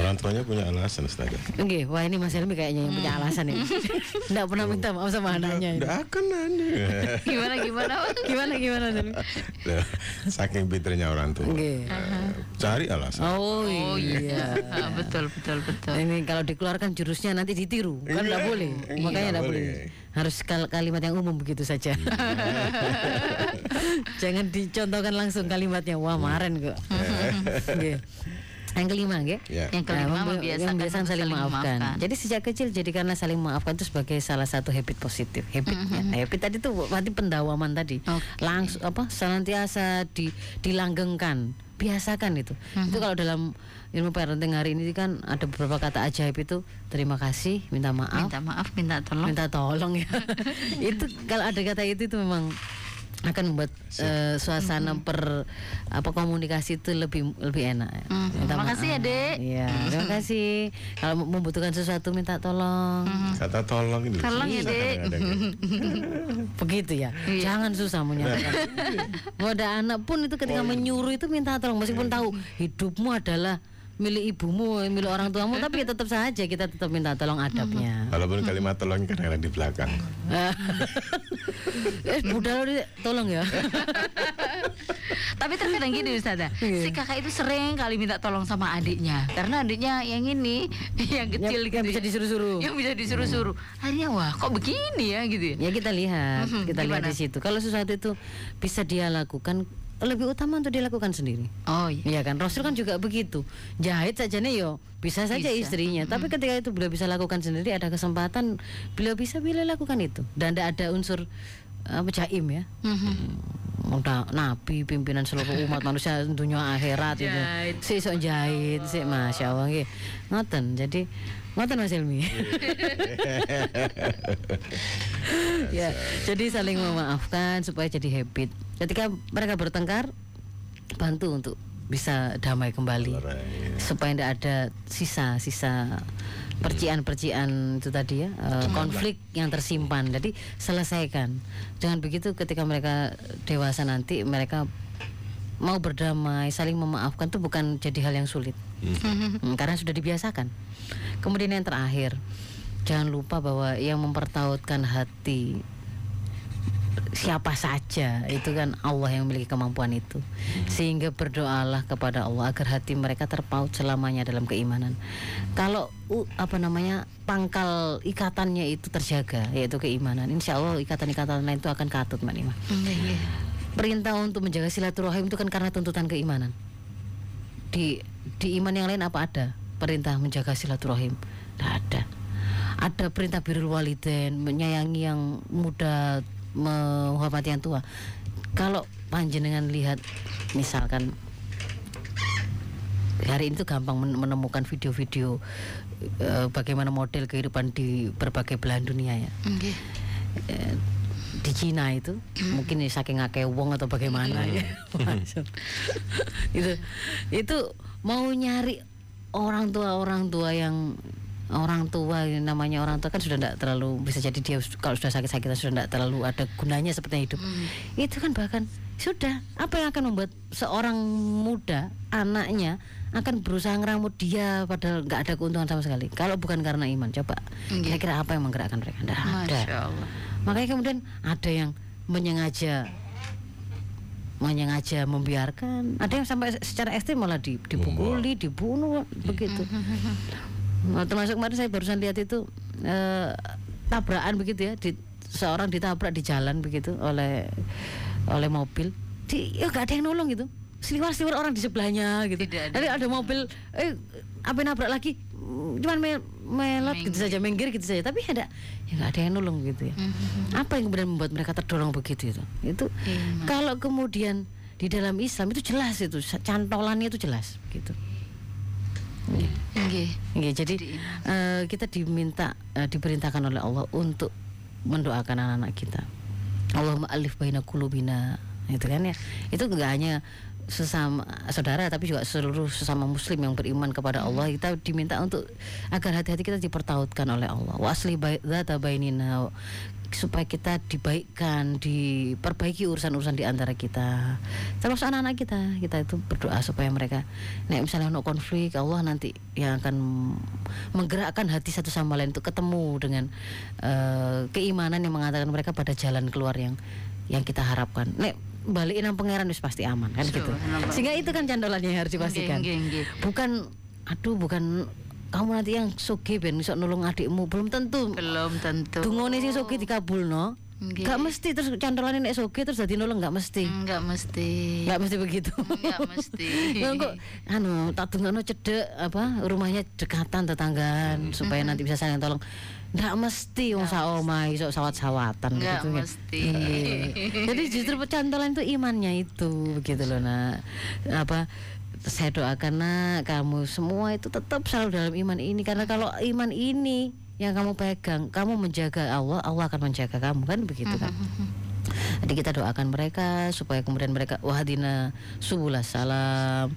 [SPEAKER 3] Orang tuanya punya alasan Ustazah.
[SPEAKER 2] Oke, wah ini Mas Helmi kayaknya yang punya alasan ya. Nggak pernah minta maaf sama anaknya. ini.
[SPEAKER 3] Nggak akan nanya.
[SPEAKER 1] Gimana gimana?
[SPEAKER 2] Gimana gimana Helmi?
[SPEAKER 3] Saking pinternya orang tua.
[SPEAKER 2] Oke.
[SPEAKER 3] Cari alasan.
[SPEAKER 2] Oh,
[SPEAKER 1] Oh
[SPEAKER 2] iya.
[SPEAKER 1] iya. Ah, betul betul betul.
[SPEAKER 2] Ini kalau dikeluarkan jurusnya nanti ditiru, kan
[SPEAKER 3] Iya,
[SPEAKER 2] nggak boleh.
[SPEAKER 3] iya,
[SPEAKER 2] Makanya
[SPEAKER 3] nggak
[SPEAKER 2] nggak boleh.
[SPEAKER 3] boleh.
[SPEAKER 2] Harus kal- kalimat yang umum begitu saja. Jangan dicontohkan langsung kalimatnya. Wah, maren kok. Yang kelima.
[SPEAKER 3] Ya.
[SPEAKER 1] Yang kelima
[SPEAKER 2] Nah, membi-
[SPEAKER 1] membiasakan
[SPEAKER 2] membiasakan saling
[SPEAKER 1] saling
[SPEAKER 2] memaafkan.
[SPEAKER 1] memaafkan.
[SPEAKER 2] Jadi sejak kecil jadikanlah saling memaafkan itu sebagai salah satu habit positif. Habitnya,
[SPEAKER 1] Mm-hmm.
[SPEAKER 2] habit tadi itu berarti pendawaman tadi.
[SPEAKER 1] Oke.
[SPEAKER 2] Langsung apa senantiasa di, dilanggengkan, biasakan itu.
[SPEAKER 1] Mm-hmm.
[SPEAKER 2] Itu kalau dalam ilmu parenting hari ini kan ada beberapa kata ajaib itu terima kasih, minta maaf,
[SPEAKER 1] Minta maaf, minta tolong.
[SPEAKER 2] minta tolong ya. itu kalau ada kata itu itu memang akan membuat eh, suasana per apa komunikasi itu lebih lebih enak. ya.
[SPEAKER 1] Mhm.
[SPEAKER 2] Minta
[SPEAKER 1] Makasih ya. Dek.
[SPEAKER 2] Iya, terima kasih. Kalau membutuhkan sesuatu minta tolong.
[SPEAKER 3] Kata tolong ini.
[SPEAKER 1] Tolong ya,
[SPEAKER 3] susah
[SPEAKER 1] Dek.
[SPEAKER 2] Begitu ya.
[SPEAKER 1] Iya.
[SPEAKER 2] Jangan susah menyatakan. Mau ada anak pun itu
[SPEAKER 3] Oh,
[SPEAKER 2] ketika
[SPEAKER 3] iya.
[SPEAKER 2] menyuruh itu minta tolong meskipun tahu hidupmu adalah milik ibumu, milik orang tuamu, tapi tetap saja kita tetap minta tolong adabnya.
[SPEAKER 3] Walaupun kalimat tolong kadang-kadang di belakang.
[SPEAKER 2] eh, budal tolong ya.
[SPEAKER 1] Tapi terkadang gini Ustazah,
[SPEAKER 2] Iya.
[SPEAKER 1] si kakak itu sering kali minta tolong sama adiknya Karena adiknya yang ini, yang kecil
[SPEAKER 2] yang,
[SPEAKER 1] gitu
[SPEAKER 2] yang bisa
[SPEAKER 1] ya.
[SPEAKER 2] disuruh-suruh.
[SPEAKER 1] Yang bisa disuruh-suruh Akhirnya wah kok begini ya gitu ya
[SPEAKER 2] Ya kita lihat, kita lihat
[SPEAKER 1] gimana?
[SPEAKER 2] di situ. Kalau sesuatu itu bisa dia lakukan, lebih utama untuk dilakukan sendiri.
[SPEAKER 1] Oh iya
[SPEAKER 2] Iya kan, Rasul kan juga begitu. Jahit saja nih yo, bisa saja
[SPEAKER 1] Bisa.
[SPEAKER 2] istrinya. Tapi ketika itu beliau bisa lakukan sendiri, ada kesempatan, beliau bisa beliau lakukan itu. Dan tidak ada unsur apa jaim ya.
[SPEAKER 1] Mhm.
[SPEAKER 2] Udah nabi pimpinan seluruh umat manusia dunia akhirat itu.
[SPEAKER 1] Jahit.
[SPEAKER 2] Si sok jahit, si masya Allah nggih. Ngoten. Jadi ngoten Mas Ilmi. ya, jadi saling memaafkan supaya jadi habit. Ketika mereka bertengkar, bantu untuk bisa damai kembali supaya tidak ada sisa-sisa percikan-percikan itu tadi ya eh, konflik yang tersimpan. Jadi selesaikan. Jangan begitu ketika mereka dewasa nanti mereka mau berdamai, saling memaafkan itu bukan jadi hal yang sulit. Hmm, karena sudah dibiasakan. Kemudian yang terakhir, jangan lupa bahwa yang mempertautkan hati siapa saja itu kan Allah yang memiliki kemampuan itu sehingga berdoalah kepada Allah agar hati mereka terpaut selamanya dalam keimanan kalau uh, apa namanya pangkal ikatannya itu terjaga yaitu keimanan insya Allah ikatan-ikatan lain itu akan katut mbak Nima
[SPEAKER 1] Iya, iya.
[SPEAKER 2] Perintah untuk menjaga silaturahim itu kan karena tuntutan keimanan. Di di iman yang lain apa ada perintah menjaga silaturahim? Tidak ada. Ada perintah birrul walidain menyayangi yang muda menghormati yang tua. Kalau panjenengan lihat misalkan hari ini tuh gampang men- menemukan video-video eh, bagaimana model kehidupan di berbagai belahan dunia ya. Eh, di Cina itu mungkin ya saking akeh wong atau bagaimana ya. Masuk. itu itu mau nyari orang tua orang tua yang orang tua yang namanya orang tua kan sudah tidak terlalu bisa jadi dia kalau sudah sakit sakitan sudah tidak terlalu ada gunanya seperti hidup. Itu kan bahkan sudah apa yang akan membuat seorang muda anaknya akan berusaha ngeramut dia padahal nggak ada keuntungan sama sekali? Kalau bukan karena iman coba.
[SPEAKER 1] Iya.
[SPEAKER 2] kira-kira apa yang menggerakkan mereka? Nggak ada.
[SPEAKER 1] Masya Allah
[SPEAKER 2] Makanya kemudian ada yang menyengaja menyengaja membiarkan, ada yang sampai secara ekstrim malah di- dipukuli, dibunuh begitu. Nah, termasuk kemarin saya barusan lihat itu eh, tabrakan begitu ya, di, seorang ditabrak di jalan begitu oleh oleh mobil, di, ya nggak ada yang nolong gitu. Seliwar-seliwar orang di sebelahnya gitu.
[SPEAKER 1] Tidak ada.
[SPEAKER 2] Nanti ada mobil, eh apa nabrak lagi? Cuman me- melot gitu saja, minggir gitu saja. Tapi ada ya nggak ada yang nolong gitu ya. Apa yang kemudian membuat mereka terdorong begitu itu? Itu
[SPEAKER 1] Iman.
[SPEAKER 2] kalau kemudian di dalam Islam itu jelas itu cantolannya itu jelas gitu.
[SPEAKER 1] Oke.
[SPEAKER 2] Iya, jadi eh, kita diminta eh, diperintahkan oleh Allah untuk mendoakan anak-anak kita. Allahumma alif baina qulubina itu kan ya. Itu enggak hanya sesama saudara tapi juga seluruh sesama muslim yang beriman kepada Allah kita diminta untuk agar hati-hati kita dipertautkan oleh Allah. Wa asli dzata bainina supaya kita dibaikkan, diperbaiki urusan-urusan di antara kita. Terus anak-anak kita, kita itu berdoa supaya mereka nek misalnya untuk konflik Allah nanti yang akan menggerakkan hati satu sama lain untuk ketemu dengan eh, keimanan yang mengatakan mereka pada jalan keluar yang yang kita harapkan. Nek balikin nang pangeran wis pasti aman kan gitu. Sehingga itu kan candolannya harus dipastikan. Bukan aduh bukan kamu nanti yang soge ben iso nolong adikmu belum tentu
[SPEAKER 1] Belum tentu.
[SPEAKER 2] Dungone sing soge dikabulno,
[SPEAKER 1] Nggih.
[SPEAKER 2] Gak mesti terus cantolan nek soge terus dadi nolong gak mesti.
[SPEAKER 1] Enggak mesti.
[SPEAKER 2] Gak mesti begitu.
[SPEAKER 1] Enggak mesti.
[SPEAKER 2] Ya kok anu tak dungano cedek apa rumahnya dekatan tetanggaan supaya nanti bisa saling tolong. Nggak mesti wong sak omah iso sawat-sawatan gitu kan.
[SPEAKER 1] mesti.
[SPEAKER 2] Iya. Jadi justru pecantolan itu imannya itu begitu loh nak. Apa saya doakan nak kamu semua itu tetap selalu dalam iman ini karena kalau iman ini yang kamu pegang, kamu menjaga Allah, Allah akan menjaga kamu kan begitu kan. Jadi kita doakan mereka supaya kemudian mereka wahdina subulah salam.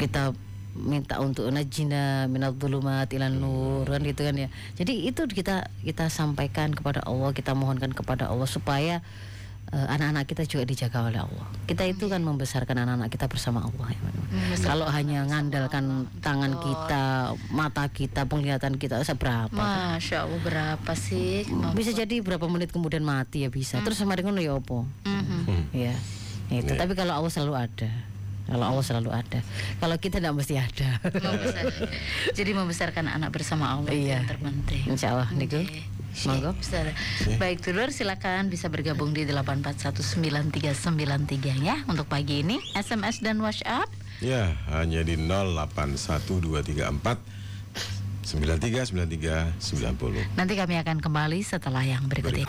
[SPEAKER 2] Kita minta untuk najina minal dhulumat ilan nur kan gitu kan ya. Jadi itu kita kita sampaikan kepada Allah, kita mohonkan kepada Allah supaya eh, anak-anak kita juga dijaga oleh Allah. Kita itu kan membesarkan anak-anak kita bersama Allah ya. Nur. Kalau hanya ngandalkan tangan kita, mata kita, penglihatan kita seberapa?
[SPEAKER 1] Masya Allah berapa sih? kemampuan?
[SPEAKER 2] bisa jadi berapa menit kemudian mati ya bisa terus kemarin ngono ya opo
[SPEAKER 1] Mhm.
[SPEAKER 2] ya itu tapi kalau Allah selalu ada kalau Allah selalu ada kalau kita tidak mesti ada
[SPEAKER 1] Membesar- Jadi membesarkan anak bersama Allah
[SPEAKER 2] Iya.
[SPEAKER 1] yang terpenting.
[SPEAKER 2] Insya Allah niku
[SPEAKER 1] Oke.
[SPEAKER 2] monggo.
[SPEAKER 1] Baik dulur silakan bisa bergabung di 8419393 ya untuk pagi ini SMS dan WhatsApp
[SPEAKER 3] Ya, hanya di 081234 93 93 90.
[SPEAKER 1] nanti kami akan kembali setelah yang berikut ini.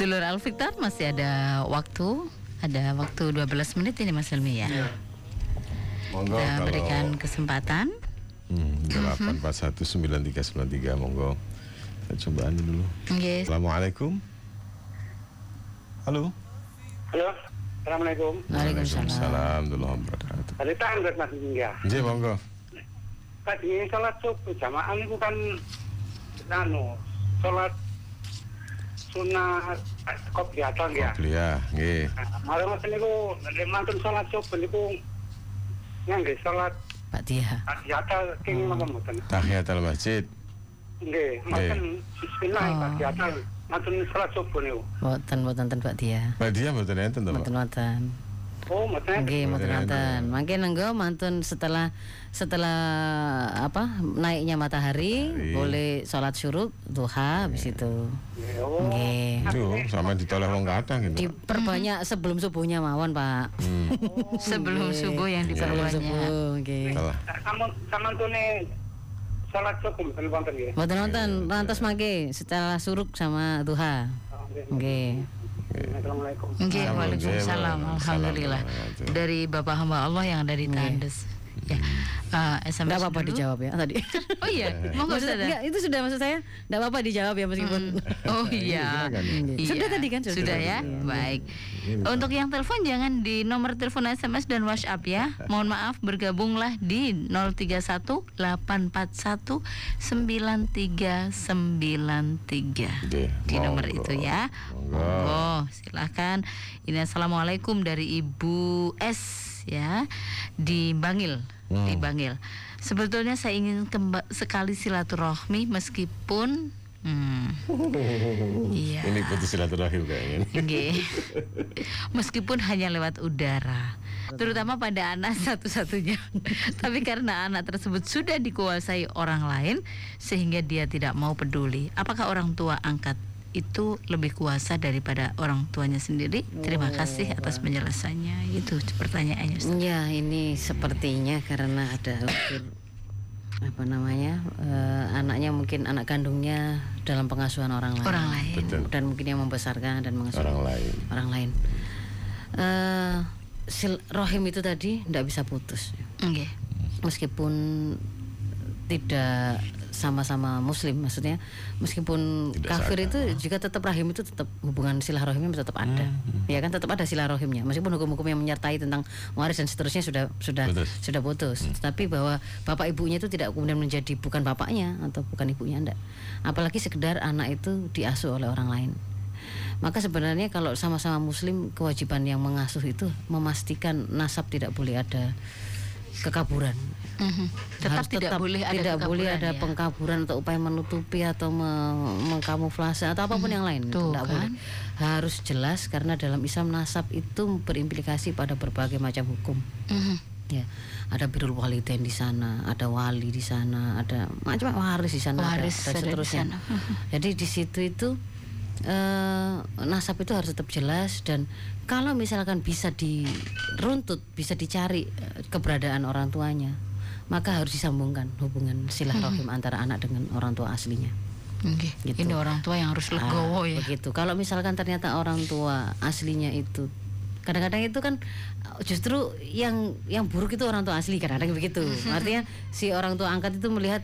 [SPEAKER 1] Dulur Alfiktar masih ada waktu ada waktu 12 menit ini Mas Helmi ya.
[SPEAKER 3] Monggo
[SPEAKER 1] Kita
[SPEAKER 3] kalau
[SPEAKER 1] berikan kesempatan.
[SPEAKER 3] hmm, 08419393 monggo. Kita cobaan dulu.
[SPEAKER 1] Yes.
[SPEAKER 3] Assalamualaikum. Halo.
[SPEAKER 4] Halo, Assalamualaikum.
[SPEAKER 2] Waalaikumsalam
[SPEAKER 3] Waalaikumsalam wabarakatuh.
[SPEAKER 4] Tadi tanggal Mas Hingga.
[SPEAKER 3] Nggih, monggo.
[SPEAKER 4] Tadi sholat subuh jamaah itu kan anu sholat sunnah kopiatan ya.
[SPEAKER 3] Kuliah, nggih.
[SPEAKER 4] Mari mas niku nek mantun sholat subuh niku ngangge sholat
[SPEAKER 2] Pak Dia
[SPEAKER 4] kopiatan king mangga mboten.
[SPEAKER 3] Tahiyatul masjid.
[SPEAKER 4] Nggih, mboten bismillah
[SPEAKER 1] Oh.
[SPEAKER 4] kopiatan mantun sholat subuh niku.
[SPEAKER 2] Boten boten ten
[SPEAKER 3] Mbak Dia mboten enten to, Pak?
[SPEAKER 2] Boten boten
[SPEAKER 4] Oh, mboten.
[SPEAKER 2] Nggih, mboten
[SPEAKER 3] Boten
[SPEAKER 2] wonten. Mangke nenggo mantun setelah setelah apa naiknya matahari
[SPEAKER 3] Hari.
[SPEAKER 2] boleh sholat syuruk duha habis itu.
[SPEAKER 4] Nggih, Oh.
[SPEAKER 2] Nggih.
[SPEAKER 3] Itu sama ditoleh wong kadang gitu.
[SPEAKER 2] Diperbanyak sebelum subuhnya mawon, Pak.
[SPEAKER 3] Hmm.
[SPEAKER 1] Sebelum subuh yang
[SPEAKER 2] Sebelum
[SPEAKER 1] diperbanyak.
[SPEAKER 2] subuh, nggih.
[SPEAKER 3] Salah.
[SPEAKER 4] Sampun samantune sholat subuh mboten wonten nggih.
[SPEAKER 2] Mboten wonten, lantas mangke setelah suruk sama duha.
[SPEAKER 4] Oh, nggih.
[SPEAKER 2] Nggih.
[SPEAKER 4] Assalamualaikum.
[SPEAKER 3] Sama,
[SPEAKER 1] Waalaikumsalam. Alhamdulillah. Dari Bapak hamba Allah yang ada di Tandes. Ya. Eh, SMS
[SPEAKER 2] Enggak apa-apa dijawab ya tadi.
[SPEAKER 1] Oh iya, monggo
[SPEAKER 2] Maksud-
[SPEAKER 1] Ustazah.
[SPEAKER 2] enggak, itu sudah maksud saya. Enggak apa-apa dijawab ya meskipun
[SPEAKER 1] Oh iya.
[SPEAKER 3] silakan.
[SPEAKER 1] Iya.
[SPEAKER 2] Sudah tadi kan, sudah.
[SPEAKER 1] Sudah ya.
[SPEAKER 2] Iya.
[SPEAKER 1] Baik. Untuk yang telepon jangan di nomor telepon SMS dan WhatsApp ya. Mohon maaf bergabunglah di 031 841 9393.
[SPEAKER 3] Nggih,
[SPEAKER 1] Di nomor
[SPEAKER 3] monggo.
[SPEAKER 1] itu ya.
[SPEAKER 3] Monggo.
[SPEAKER 1] Monggo, silakan. Ini assalamualaikum dari Ibu S ya di Bangil, di
[SPEAKER 3] Hmm.
[SPEAKER 1] Bangil. Sebetulnya saya ingin kemba- sekali silaturahmi meskipun hmm, iya.
[SPEAKER 3] Ini putus silaturahim kayaknya.
[SPEAKER 1] Nggih. Meskipun hanya lewat udara Terutama pada anak satu-satunya Tapi karena anak tersebut sudah dikuasai orang lain Sehingga dia tidak mau peduli Apakah orang tua angkat itu lebih kuasa daripada orang tuanya sendiri? Terima kasih atas penjelasannya Itu pertanyaannya Ustaz.
[SPEAKER 2] Ya ini sepertinya karena ada unsur apa namanya eh, anaknya mungkin anak kandungnya dalam pengasuhan orang lain,
[SPEAKER 1] Orang lain.
[SPEAKER 3] Betul.
[SPEAKER 2] dan mungkin yang membesarkan dan mengasuh
[SPEAKER 3] Orang lain.
[SPEAKER 2] orang lain. Eh, sil rohim itu tadi tidak bisa putus,
[SPEAKER 1] Nggih.
[SPEAKER 2] meskipun tidak sama-sama muslim maksudnya meskipun
[SPEAKER 3] Tidak
[SPEAKER 2] kafir itu juga tetap rahim itu tetap hubungan silaturahimnya tetap ada. Ya kan tetap ada silaturahimnya meskipun hukum-hukum yang menyertai tentang waris dan seterusnya sudah sudah
[SPEAKER 3] Putus.
[SPEAKER 2] sudah putus. Tetapi bahwa bapak ibunya itu tidak kemudian menjadi bukan bapaknya atau bukan ibunya enggak. Apalagi sekedar anak itu diasuh oleh orang lain. Maka sebenarnya kalau sama-sama muslim kewajiban yang mengasuh itu memastikan nasab tidak boleh ada kekaburan
[SPEAKER 1] Mhm. Tetap
[SPEAKER 2] harus
[SPEAKER 1] tidak boleh ada
[SPEAKER 2] tidak boleh ada
[SPEAKER 1] ya.
[SPEAKER 2] pengkaburan atau upaya menutupi atau me- mengkamuflase atau apa pun yang lain
[SPEAKER 1] Tuh,
[SPEAKER 2] tidak
[SPEAKER 1] kan.
[SPEAKER 2] boleh harus jelas karena dalam Islam nasab itu berimplikasi pada berbagai macam hukum
[SPEAKER 1] Mhm.
[SPEAKER 2] ya ada birrul walidain di sana ada wali di sana ada macam waris di sana ada-
[SPEAKER 1] Waris ada di
[SPEAKER 2] seterusnya
[SPEAKER 1] sana.
[SPEAKER 2] jadi di situ itu eh, nasab itu harus tetap jelas dan kalau misalkan bisa diruntut bisa dicari eh, keberadaan orang tuanya maka harus disambungkan hubungan silaturahim antara anak dengan orang tua aslinya.
[SPEAKER 1] Nggih.
[SPEAKER 2] Gitu.
[SPEAKER 1] Ini orang tua yang harus legowo
[SPEAKER 2] Ah,
[SPEAKER 1] ya.
[SPEAKER 2] begitu. Kalau misalkan ternyata orang tua aslinya itu kadang-kadang itu kan justru yang yang buruk itu orang tua asli kadang-kadang begitu. Artinya si orang tua angkat itu melihat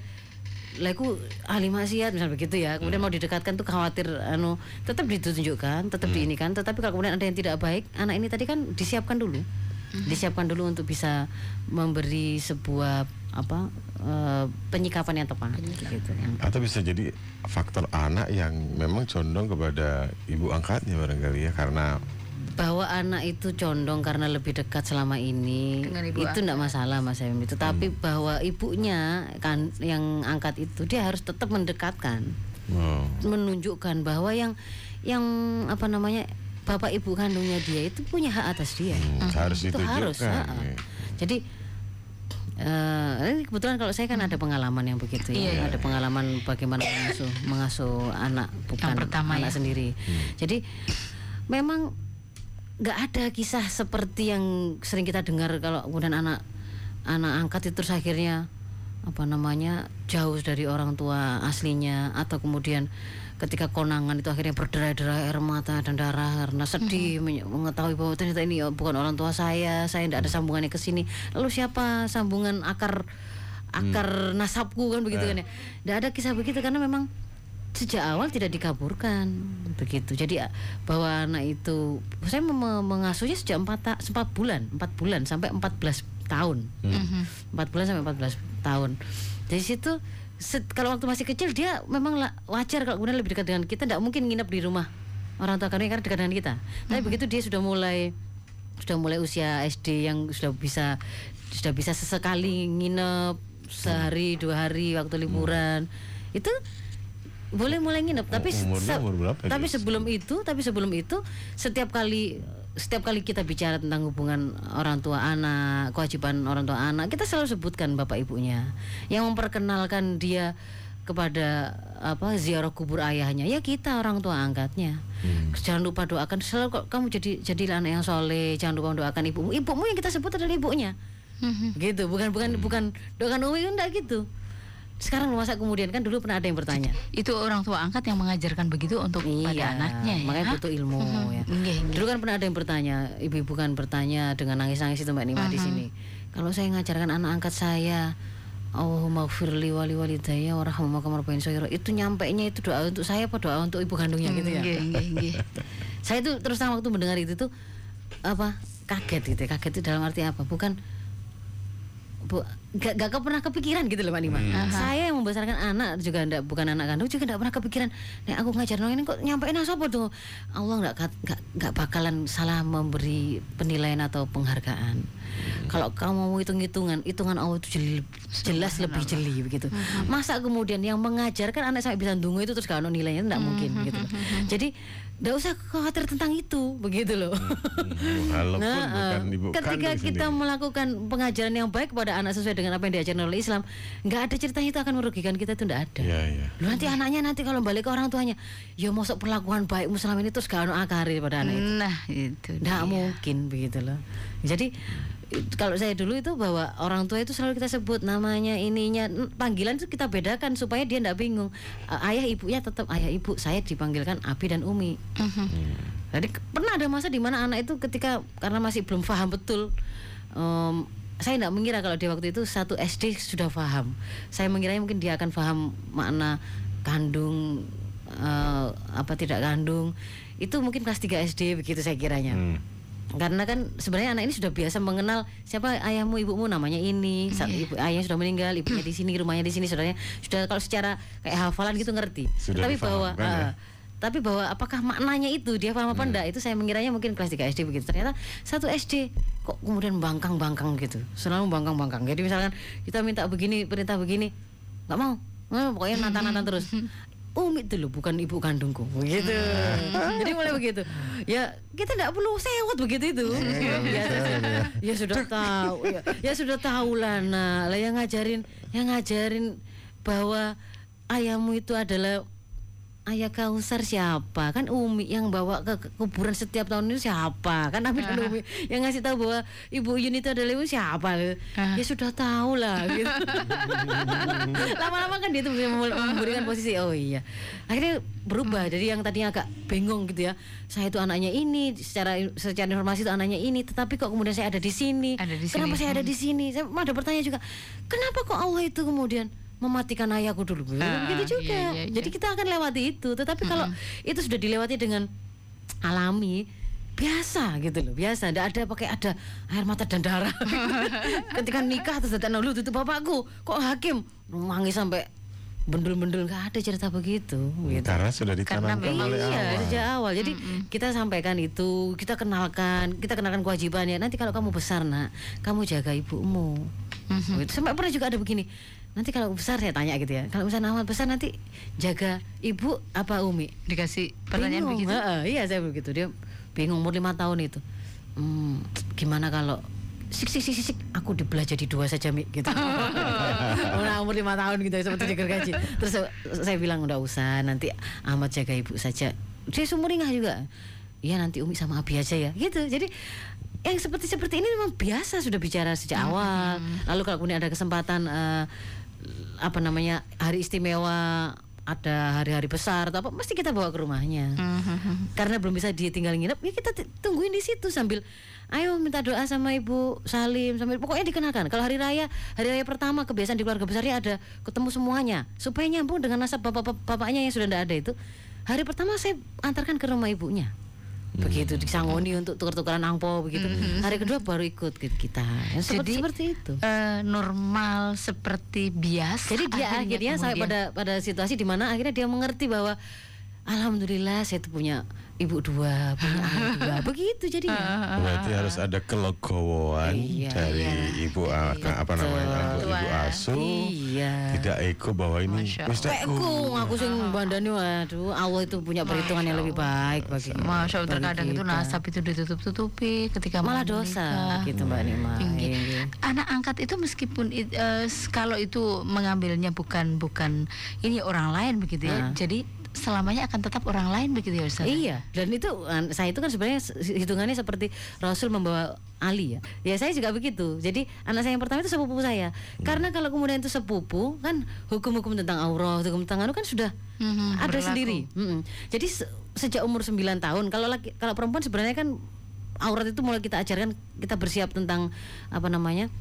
[SPEAKER 2] laku ahli maksiat misal begitu ya. Kemudian mau didekatkan tuh khawatir anu tetap ditunjukkan tetap diinikan tetapi kalau kemudian ada yang tidak baik anak ini tadi kan disiapkan dulu disiapkan dulu untuk bisa memberi sebuah apa eh, penyikapan yang tepat. Gitu.
[SPEAKER 3] Atau bisa jadi faktor anak yang memang condong kepada ibu angkatnya barangkali ya karena
[SPEAKER 2] bahwa anak itu condong karena lebih dekat selama ini itu tidak masalah mas Emil. Itu tapi bahwa ibunya kan yang angkat itu dia harus tetap mendekatkan.
[SPEAKER 3] Oh,
[SPEAKER 2] menunjukkan bahwa yang yang apa namanya bapak ibu kandungnya dia itu punya hak atas dia.
[SPEAKER 3] Hmm, harus
[SPEAKER 2] itu harus
[SPEAKER 3] ya.
[SPEAKER 2] jadi eh, ini kebetulan kalau saya kan ada pengalaman yang begitu ya.
[SPEAKER 1] Iya,
[SPEAKER 2] ada pengalaman bagaimana mengasuh mengasuh anak bukan
[SPEAKER 1] pertama
[SPEAKER 2] anak
[SPEAKER 1] ya.
[SPEAKER 2] sendiri. Jadi memang nggak ada kisah seperti yang sering kita dengar kalau kemudian anak anak angkat itu terus akhirnya apa namanya jauh dari orang tua aslinya atau kemudian ketika konangan itu akhirnya berderai-derai air mata dan darah karena sedih menye- mengetahui bahwa ternyata ini bukan orang tua saya saya tidak ada sambungannya ke sini. Lalu siapa sambungan akar akar nasabku kan begitu kan ya? Tidak ada kisah begitu karena memang sejak awal tidak dikaburkan. Begitu. Jadi a- bahwa anak itu saya mengasuhnya sejak empat ta- empat bulan empat bulan sampai 14 tahun. Empat bulan sampai 14 tahun. Dari situ set- kalau waktu masih kecil dia memang wajar kalau kemudian lebih dekat dengan kita tidak mungkin nginep di rumah orang tua kami karena dekat dengan kita. Tapi begitu dia sudah mulai sudah mulai usia SD yang sudah bisa sudah bisa sesekali nginep sehari dua hari waktu liburan itu boleh mulai nginep. Tapi
[SPEAKER 3] umurnya
[SPEAKER 2] se-
[SPEAKER 3] umur berapa
[SPEAKER 2] tapi sebelum itu tapi sebelum itu setiap kali setiap kali kita bicara tentang hubungan orang tua anak kewajiban orang tua anak kita selalu sebutkan bapak ibunya yang memperkenalkan dia kepada apa ziarah kubur ayahnya. Ya kita orang tua angkatnya. Jangan lupa doakan. Selalu kok kamu jadi jadilah anak yang soleh jangan lupa doakan ibumu. Ibumu yang kita sebut adalah ibunya.
[SPEAKER 1] Mhm.
[SPEAKER 2] gitu. Bukan bukan bukan doakan umi kan enggak gitu sekarang masa kemudian kan dulu pernah ada yang bertanya
[SPEAKER 1] Itu orang tua angkat yang mengajarkan begitu untuk pada anaknya ya.
[SPEAKER 2] makanya butuh ilmu ya.
[SPEAKER 1] Nggih, nggih.
[SPEAKER 2] Dulu kan pernah ada yang bertanya, ibu-ibu kan bertanya dengan nangis-nangis itu Mbak Nima di sini. Kalau saya ngajarkan anak angkat saya, Allahumma gfirli wali walidayya warhamhuma kama rabbayani shaghira. Itu nyampe nya itu doa untuk saya apa doa untuk ibu kandungnya gitu ya.
[SPEAKER 1] Nggih, nggih, nggih.
[SPEAKER 2] Saya tuh terus terang waktu mendengar itu tuh apa? Kaget gitu. ya. Kaget itu dalam arti apa? Bukan bu, gak, gak pernah kepikiran gitu loh Mbak Nima. Saya yang membesarkan anak juga ndak bukan anak kandung juga ndak pernah kepikiran. Nek aku ngajar nong ini kok nyampein apa tuh? Allah nggak kat- nggak nggak bakalan salah memberi penilaian atau penghargaan. Kalau kamu mau hitung-hitungan, hitungan Allah itu jeli, jelas lebih jeli begitu. Masa kemudian yang mengajarkan anak sampai bisa dungu itu terus gak ada nilainya ndak mungkin gitu. loh. Jadi ndak usah khawatir tentang itu begitu loh.
[SPEAKER 3] Hmm, walaupun
[SPEAKER 2] Nah,
[SPEAKER 3] bukan
[SPEAKER 2] eh,
[SPEAKER 3] ibu
[SPEAKER 2] ketika kita
[SPEAKER 3] sendiri.
[SPEAKER 2] melakukan pengajaran yang baik kepada anak sesuai dengan apa yang diajarkan oleh Islam, nggak ada ceritanya itu akan merugikan kita itu nggak ada.
[SPEAKER 3] Iya, iya.
[SPEAKER 2] Lu nanti anaknya nanti kalau balik ke orang tuanya, ya masuk perlakuan baik Muslim ini terus gak ada akari pada anak itu.
[SPEAKER 1] Nah, itu.
[SPEAKER 2] Nggak
[SPEAKER 1] dia.
[SPEAKER 2] mungkin begitu loh. Jadi kalau saya dulu itu bahwa orang tua itu selalu kita sebut namanya ininya panggilan itu kita bedakan supaya dia tidak bingung. Ayah ibunya tetap ayah ibu saya dipanggilkan Abi dan Umi. Jadi ke- pernah ada masa di mana anak itu ketika karena masih belum paham betul em, saya tidak mengira kalau dia waktu itu satu SD sudah paham. Saya mengiranya mungkin dia akan paham makna kandung eh, apa tidak kandung. Itu mungkin kelas 3 SD begitu saya kiranya.
[SPEAKER 3] Hmm.
[SPEAKER 2] Karena kan sebenarnya anak ini sudah biasa mengenal siapa ayahmu ibumu namanya ini. Sa- ibu ayahnya sudah meninggal ibunya di sini rumahnya di sini saudaranya. Sudah kalau secara kayak hafalan gitu ngerti.
[SPEAKER 3] Sudah
[SPEAKER 2] tapi bahwa
[SPEAKER 3] ya?
[SPEAKER 2] ah, tapi bahwa apakah maknanya itu? Dia paham apa enggak? Itu saya mengiranya mungkin kelas 3 SD begitu. Ternyata satu SD kok kemudian bangkang-bangkang gitu. Selalu bangkang-bangkang. Jadi misalkan kita minta begini perintah begini nggak mau. Eh, pokoknya nantang-nantang terus Umi itu loh bukan ibu kandungku. Begitu. Jadi mulai begitu. Ya kita tidak perlu sewot begitu itu. Ya, ya sudah tahu ya, ya sudah tahu lah nah lah yang ngajarin yang ngajarin bahwa ayahmu itu adalah ayah kausar siapa? Kan Umi yang bawa ke kuburan setiap tahun itu siapa? Kan Abi dan Umi yang ngasih tahu bahwa ibu Yun itu adalah ibu siapa? Ya sudah tahu lah gitu. Lama-lama kan dia tuh memberikan posisi oh iya. Akhirnya berubah dari yang tadinya agak bingung gitu ya. Saya itu anaknya ini secara secara informasi itu anaknya ini tetapi kok kemudian saya ada di sini?
[SPEAKER 1] Ada di
[SPEAKER 2] kenapa
[SPEAKER 1] sini.
[SPEAKER 2] saya ada di sini? Saya ada bertanya juga kenapa kok Allah itu kemudian mematikan ayahku dulu.
[SPEAKER 1] Ah,
[SPEAKER 2] begitu juga.
[SPEAKER 1] iya, iya, iya.
[SPEAKER 2] jadi kita akan lewati itu. Tetapi kalau itu sudah dilewati dengan alami biasa gitu loh biasa. Tidak ada pakai ada air mata dan darah. Ketika nikah terus datang lu itu bapakku? Kok hakim? Nangis sampai bendul-bendul. Nggak ada cerita begitu gitu.
[SPEAKER 3] Karena sudah
[SPEAKER 1] Karena
[SPEAKER 3] ditanamkan
[SPEAKER 1] memang
[SPEAKER 3] oleh
[SPEAKER 2] iya
[SPEAKER 3] awal.
[SPEAKER 2] sejak awal. Jadi kita sampaikan itu kita kenalkan kita kenalkan kewajibannya. Nanti kalau kamu besar nak kamu jaga ibumu. Gitu. sampai pernah juga ada begini nanti kalau besar saya tanya gitu ya. Kalau misalnya amat besar nanti jaga ibu apa umi?
[SPEAKER 1] Dikasih pertanyaan
[SPEAKER 2] Bingung,
[SPEAKER 1] begitu.
[SPEAKER 2] heeh, iya saya begitu. Dia bingung umur lima tahun itu. Hmm, gimana kalau sik sik sik sik, aku dibelah jadi dua saja mi gitu. Nah, umur lima tahun gitu seperti gergaji terus saya, bilang udah usah nanti Ahmad jaga ibu saja. Dia sumuringah juga. Iya nanti Umi sama Abi aja ya. Gitu. Jadi yang seperti seperti ini memang biasa sudah bicara sejak awal. lalu kalau kemudian ada kesempatan eh, apa namanya hari istimewa ada hari-hari besar atau apa mesti kita bawa ke rumahnya. Karena belum bisa ditinggal nginep ya kita tungguin di situ sambil ayo minta doa sama ibu Salim sambil pokoknya dikenalkan kalau hari raya hari raya pertama kebiasaan di keluarga besarnya ada ketemu semuanya. Supaya nyambung dengan nasab bapak bapaknya yang sudah tidak ada itu hari pertama saya antarkan ke rumah ibunya begitu disangoni untuk tukar-tukaran angpo begitu. Hari kedua baru ikut ke kita. Ya, seperti
[SPEAKER 1] Jadi,
[SPEAKER 2] seperti itu.
[SPEAKER 1] eh, normal seperti biasa.
[SPEAKER 2] jadi dia akhirnya, sampai
[SPEAKER 1] kemudian-
[SPEAKER 2] pada pada situasi di mana akhirnya dia mengerti bahwa alhamdulillah saya itu punya ibu dua, punya ayah dua. Begitu jadinya.
[SPEAKER 3] Berarti harus ada kelegowoan
[SPEAKER 2] Iya,
[SPEAKER 3] dari ibu a- apa namanya ibu, ibu asuh.
[SPEAKER 2] Iya.
[SPEAKER 3] Tidak ego bahwa ini
[SPEAKER 1] Masya
[SPEAKER 2] Pekku aku sing bandani waduh Allah itu punya perhitungan yang lebih baik bagi
[SPEAKER 1] Masya Allah terkadang itu nasab itu ditutup-tutupi ketika
[SPEAKER 2] malah dosa gitu Mbak Nima.
[SPEAKER 1] Tinggi.
[SPEAKER 2] Iya, iya.
[SPEAKER 1] Anak angkat itu meskipun it- eh, s- kalau itu mengambilnya bukan bukan ini orang lain begitu ya.
[SPEAKER 2] Ah.
[SPEAKER 1] Jadi selamanya akan tetap orang lain begitu ya Ustaz.
[SPEAKER 2] Iya, dan itu saya itu kan sebenarnya se- hitungannya seperti Rasul membawa Ali ya. Ya saya juga begitu. Jadi anak saya yang pertama itu sepupu saya. Karena kalau kemudian itu sepupu kan hukum-hukum tentang aurat, hukum tentang anu kan sudah
[SPEAKER 1] Mhm,
[SPEAKER 2] ada
[SPEAKER 1] berlaku.
[SPEAKER 2] sendiri. Mm-mm. Jadi se- sejak umur 9 tahun kalau laki kalau perempuan sebenarnya kan aurat itu mulai kita ajarkan kita bersiap tentang apa namanya?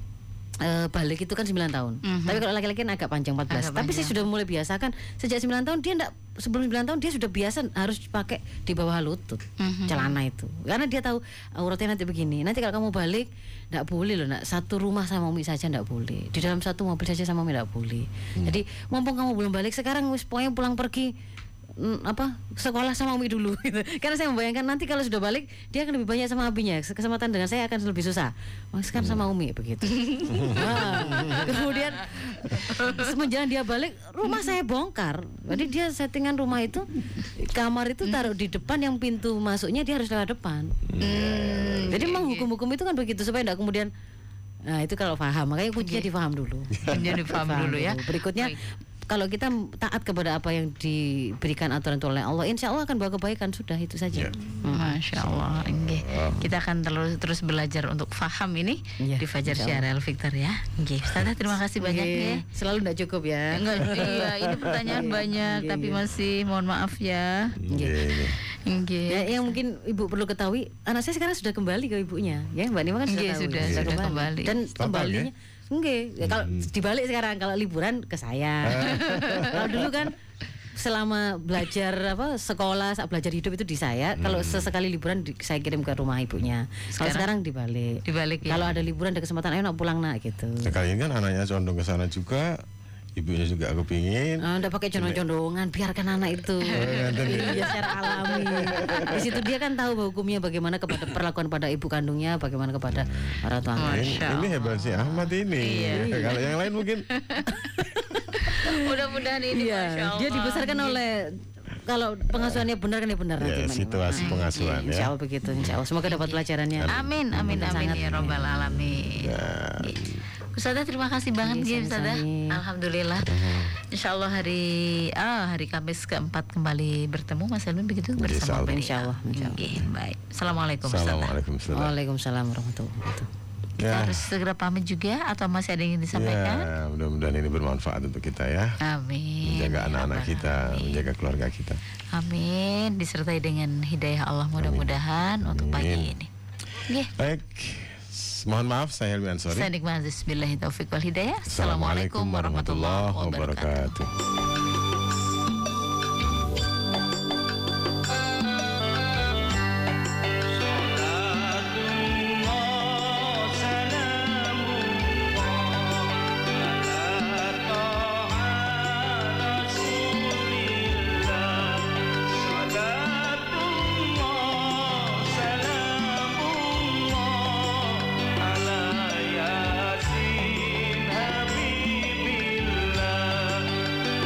[SPEAKER 2] Eh, balik itu kan 9 tahun.
[SPEAKER 1] Mhm.
[SPEAKER 2] Tapi kalau laki-laki kan agak panjang 14.
[SPEAKER 1] Agak
[SPEAKER 2] Tapi saya
[SPEAKER 1] panjang.
[SPEAKER 2] sudah mulai biasakan sejak 9 tahun dia enggak sebelum 9 tahun dia sudah biasa harus pakai di bawah lutut
[SPEAKER 1] Mhm.
[SPEAKER 2] celana itu. Karena dia tahu auratnya nanti begini. Nanti kalau kamu balik enggak boleh loh, nak satu rumah sama Umi saja enggak boleh. Di dalam satu mobil saja sama Umi enggak boleh. Jadi mumpung kamu belum balik sekarang wis pokoknya pulang pergi mm, apa sekolah sama Umi dulu gitu. Karena saya membayangkan nanti kalau sudah balik dia akan lebih banyak sama abinya. Kesempatan dengan saya akan lebih susah. Mas kan sama Umi begitu. Nah, kemudian semenjak dia balik rumah saya bongkar. Jadi dia settingan rumah itu kamar itu taruh di depan yang pintu masuknya dia harus lewat depan.
[SPEAKER 1] Hmm,
[SPEAKER 2] Jadi memang hukum-hukum itu kan begitu supaya tidak kemudian Nah itu kalau paham makanya kuncinya difaham dulu.
[SPEAKER 1] Kuncinya difaham dulu ya.
[SPEAKER 2] Berikutnya
[SPEAKER 1] Baik.
[SPEAKER 2] Kalau kita taat kepada apa yang diberikan aturan oleh Allah, insya Allah akan bawa kebaikan sudah itu saja.
[SPEAKER 3] Ya.
[SPEAKER 1] Masya Allah, nggih. Kita akan terus terus belajar untuk faham ini
[SPEAKER 2] Iya,
[SPEAKER 1] di Fajar. Syarel Victor ya. Nggih, Ustazah terima kasih banyak ya.
[SPEAKER 2] Selalu tidak cukup ya.
[SPEAKER 1] Enggak, iya, ini pertanyaan banyak
[SPEAKER 2] Nggih,
[SPEAKER 1] tapi masih mohon maaf ya.
[SPEAKER 3] Iya, iya.
[SPEAKER 1] Nggih.
[SPEAKER 2] Ya, yang mungkin ibu perlu ketahui, anak saya sekarang sudah kembali ke ibunya, ya Mbak Nima kan sudah tahu,
[SPEAKER 1] sudah,
[SPEAKER 2] ya,
[SPEAKER 1] sudah kembali.
[SPEAKER 2] Dan
[SPEAKER 3] Total,
[SPEAKER 2] kembalinya, enggak, ya, kalau dibalik sekarang kalau liburan ke saya. kalau dulu kan selama belajar apa sekolah saat belajar hidup itu di saya kalau sesekali liburan di- saya kirim ke rumah ibunya. Kalau sekarang? dibalik.
[SPEAKER 1] Dibalik ya.
[SPEAKER 2] kalau ada liburan ada kesempatan ayo nak pulang nak gitu.
[SPEAKER 3] Nah, kali ini kan anaknya condong ke sana juga, ibunya juga kepingin.
[SPEAKER 2] Ah, Anda pakai condong-condongan, biarkan anak itu. iya, secara alami. Di situ dia kan tahu bahwa hukumnya bagaimana kepada perlakuan pada ibu kandungnya, bagaimana kepada orang tua.
[SPEAKER 3] Ini, ini hebat sih Ahmad ini. Kalau yang lain mungkin
[SPEAKER 1] Mudah-mudahan ini
[SPEAKER 2] Iya, dia dibesarkan oleh kalau pengasuhannya benar kan ya benar nanti.
[SPEAKER 3] ya,
[SPEAKER 2] Nima.
[SPEAKER 3] situasi pengasuhan
[SPEAKER 2] Insya
[SPEAKER 3] ya.
[SPEAKER 2] Allah begitu, insya Allah. Semoga dapat pelajarannya.
[SPEAKER 1] Amin, amin, amin
[SPEAKER 2] Sangat.
[SPEAKER 1] ya robbal alamin. Ustazah terima kasih banget ya Ustazah. Alhamdulillah. Insya Allah hari ah hari Kamis keempat kembali bertemu Mas Elvin begitu bersama
[SPEAKER 3] Insya Allah.
[SPEAKER 2] Insya Allah, insya Allah.
[SPEAKER 1] Oke, baik. Assalamualaikum Ustazah.
[SPEAKER 3] Assalamualaikum
[SPEAKER 2] Waalaikumsalam warahmatullahi wabarakatuh.
[SPEAKER 1] Kita
[SPEAKER 3] Ya.
[SPEAKER 1] harus segera pamit juga atau masih ada yang ingin disampaikan?
[SPEAKER 3] Ya, mudah-mudahan ini bermanfaat untuk kita ya.
[SPEAKER 1] Amin.
[SPEAKER 3] Menjaga anak-anak kita,
[SPEAKER 1] alamin.
[SPEAKER 3] menjaga keluarga kita.
[SPEAKER 1] Amin. Disertai dengan hidayah Allah mudah-mudahan untuk pagi
[SPEAKER 3] Amin.
[SPEAKER 1] ini. Nggih.
[SPEAKER 3] Baik, mohon maaf saya Helmi Ansori.
[SPEAKER 1] Saya Bismillahirrahmanirrahim wal hidayah.
[SPEAKER 3] Assalamualaikum warahmatullahi wabarakatuh.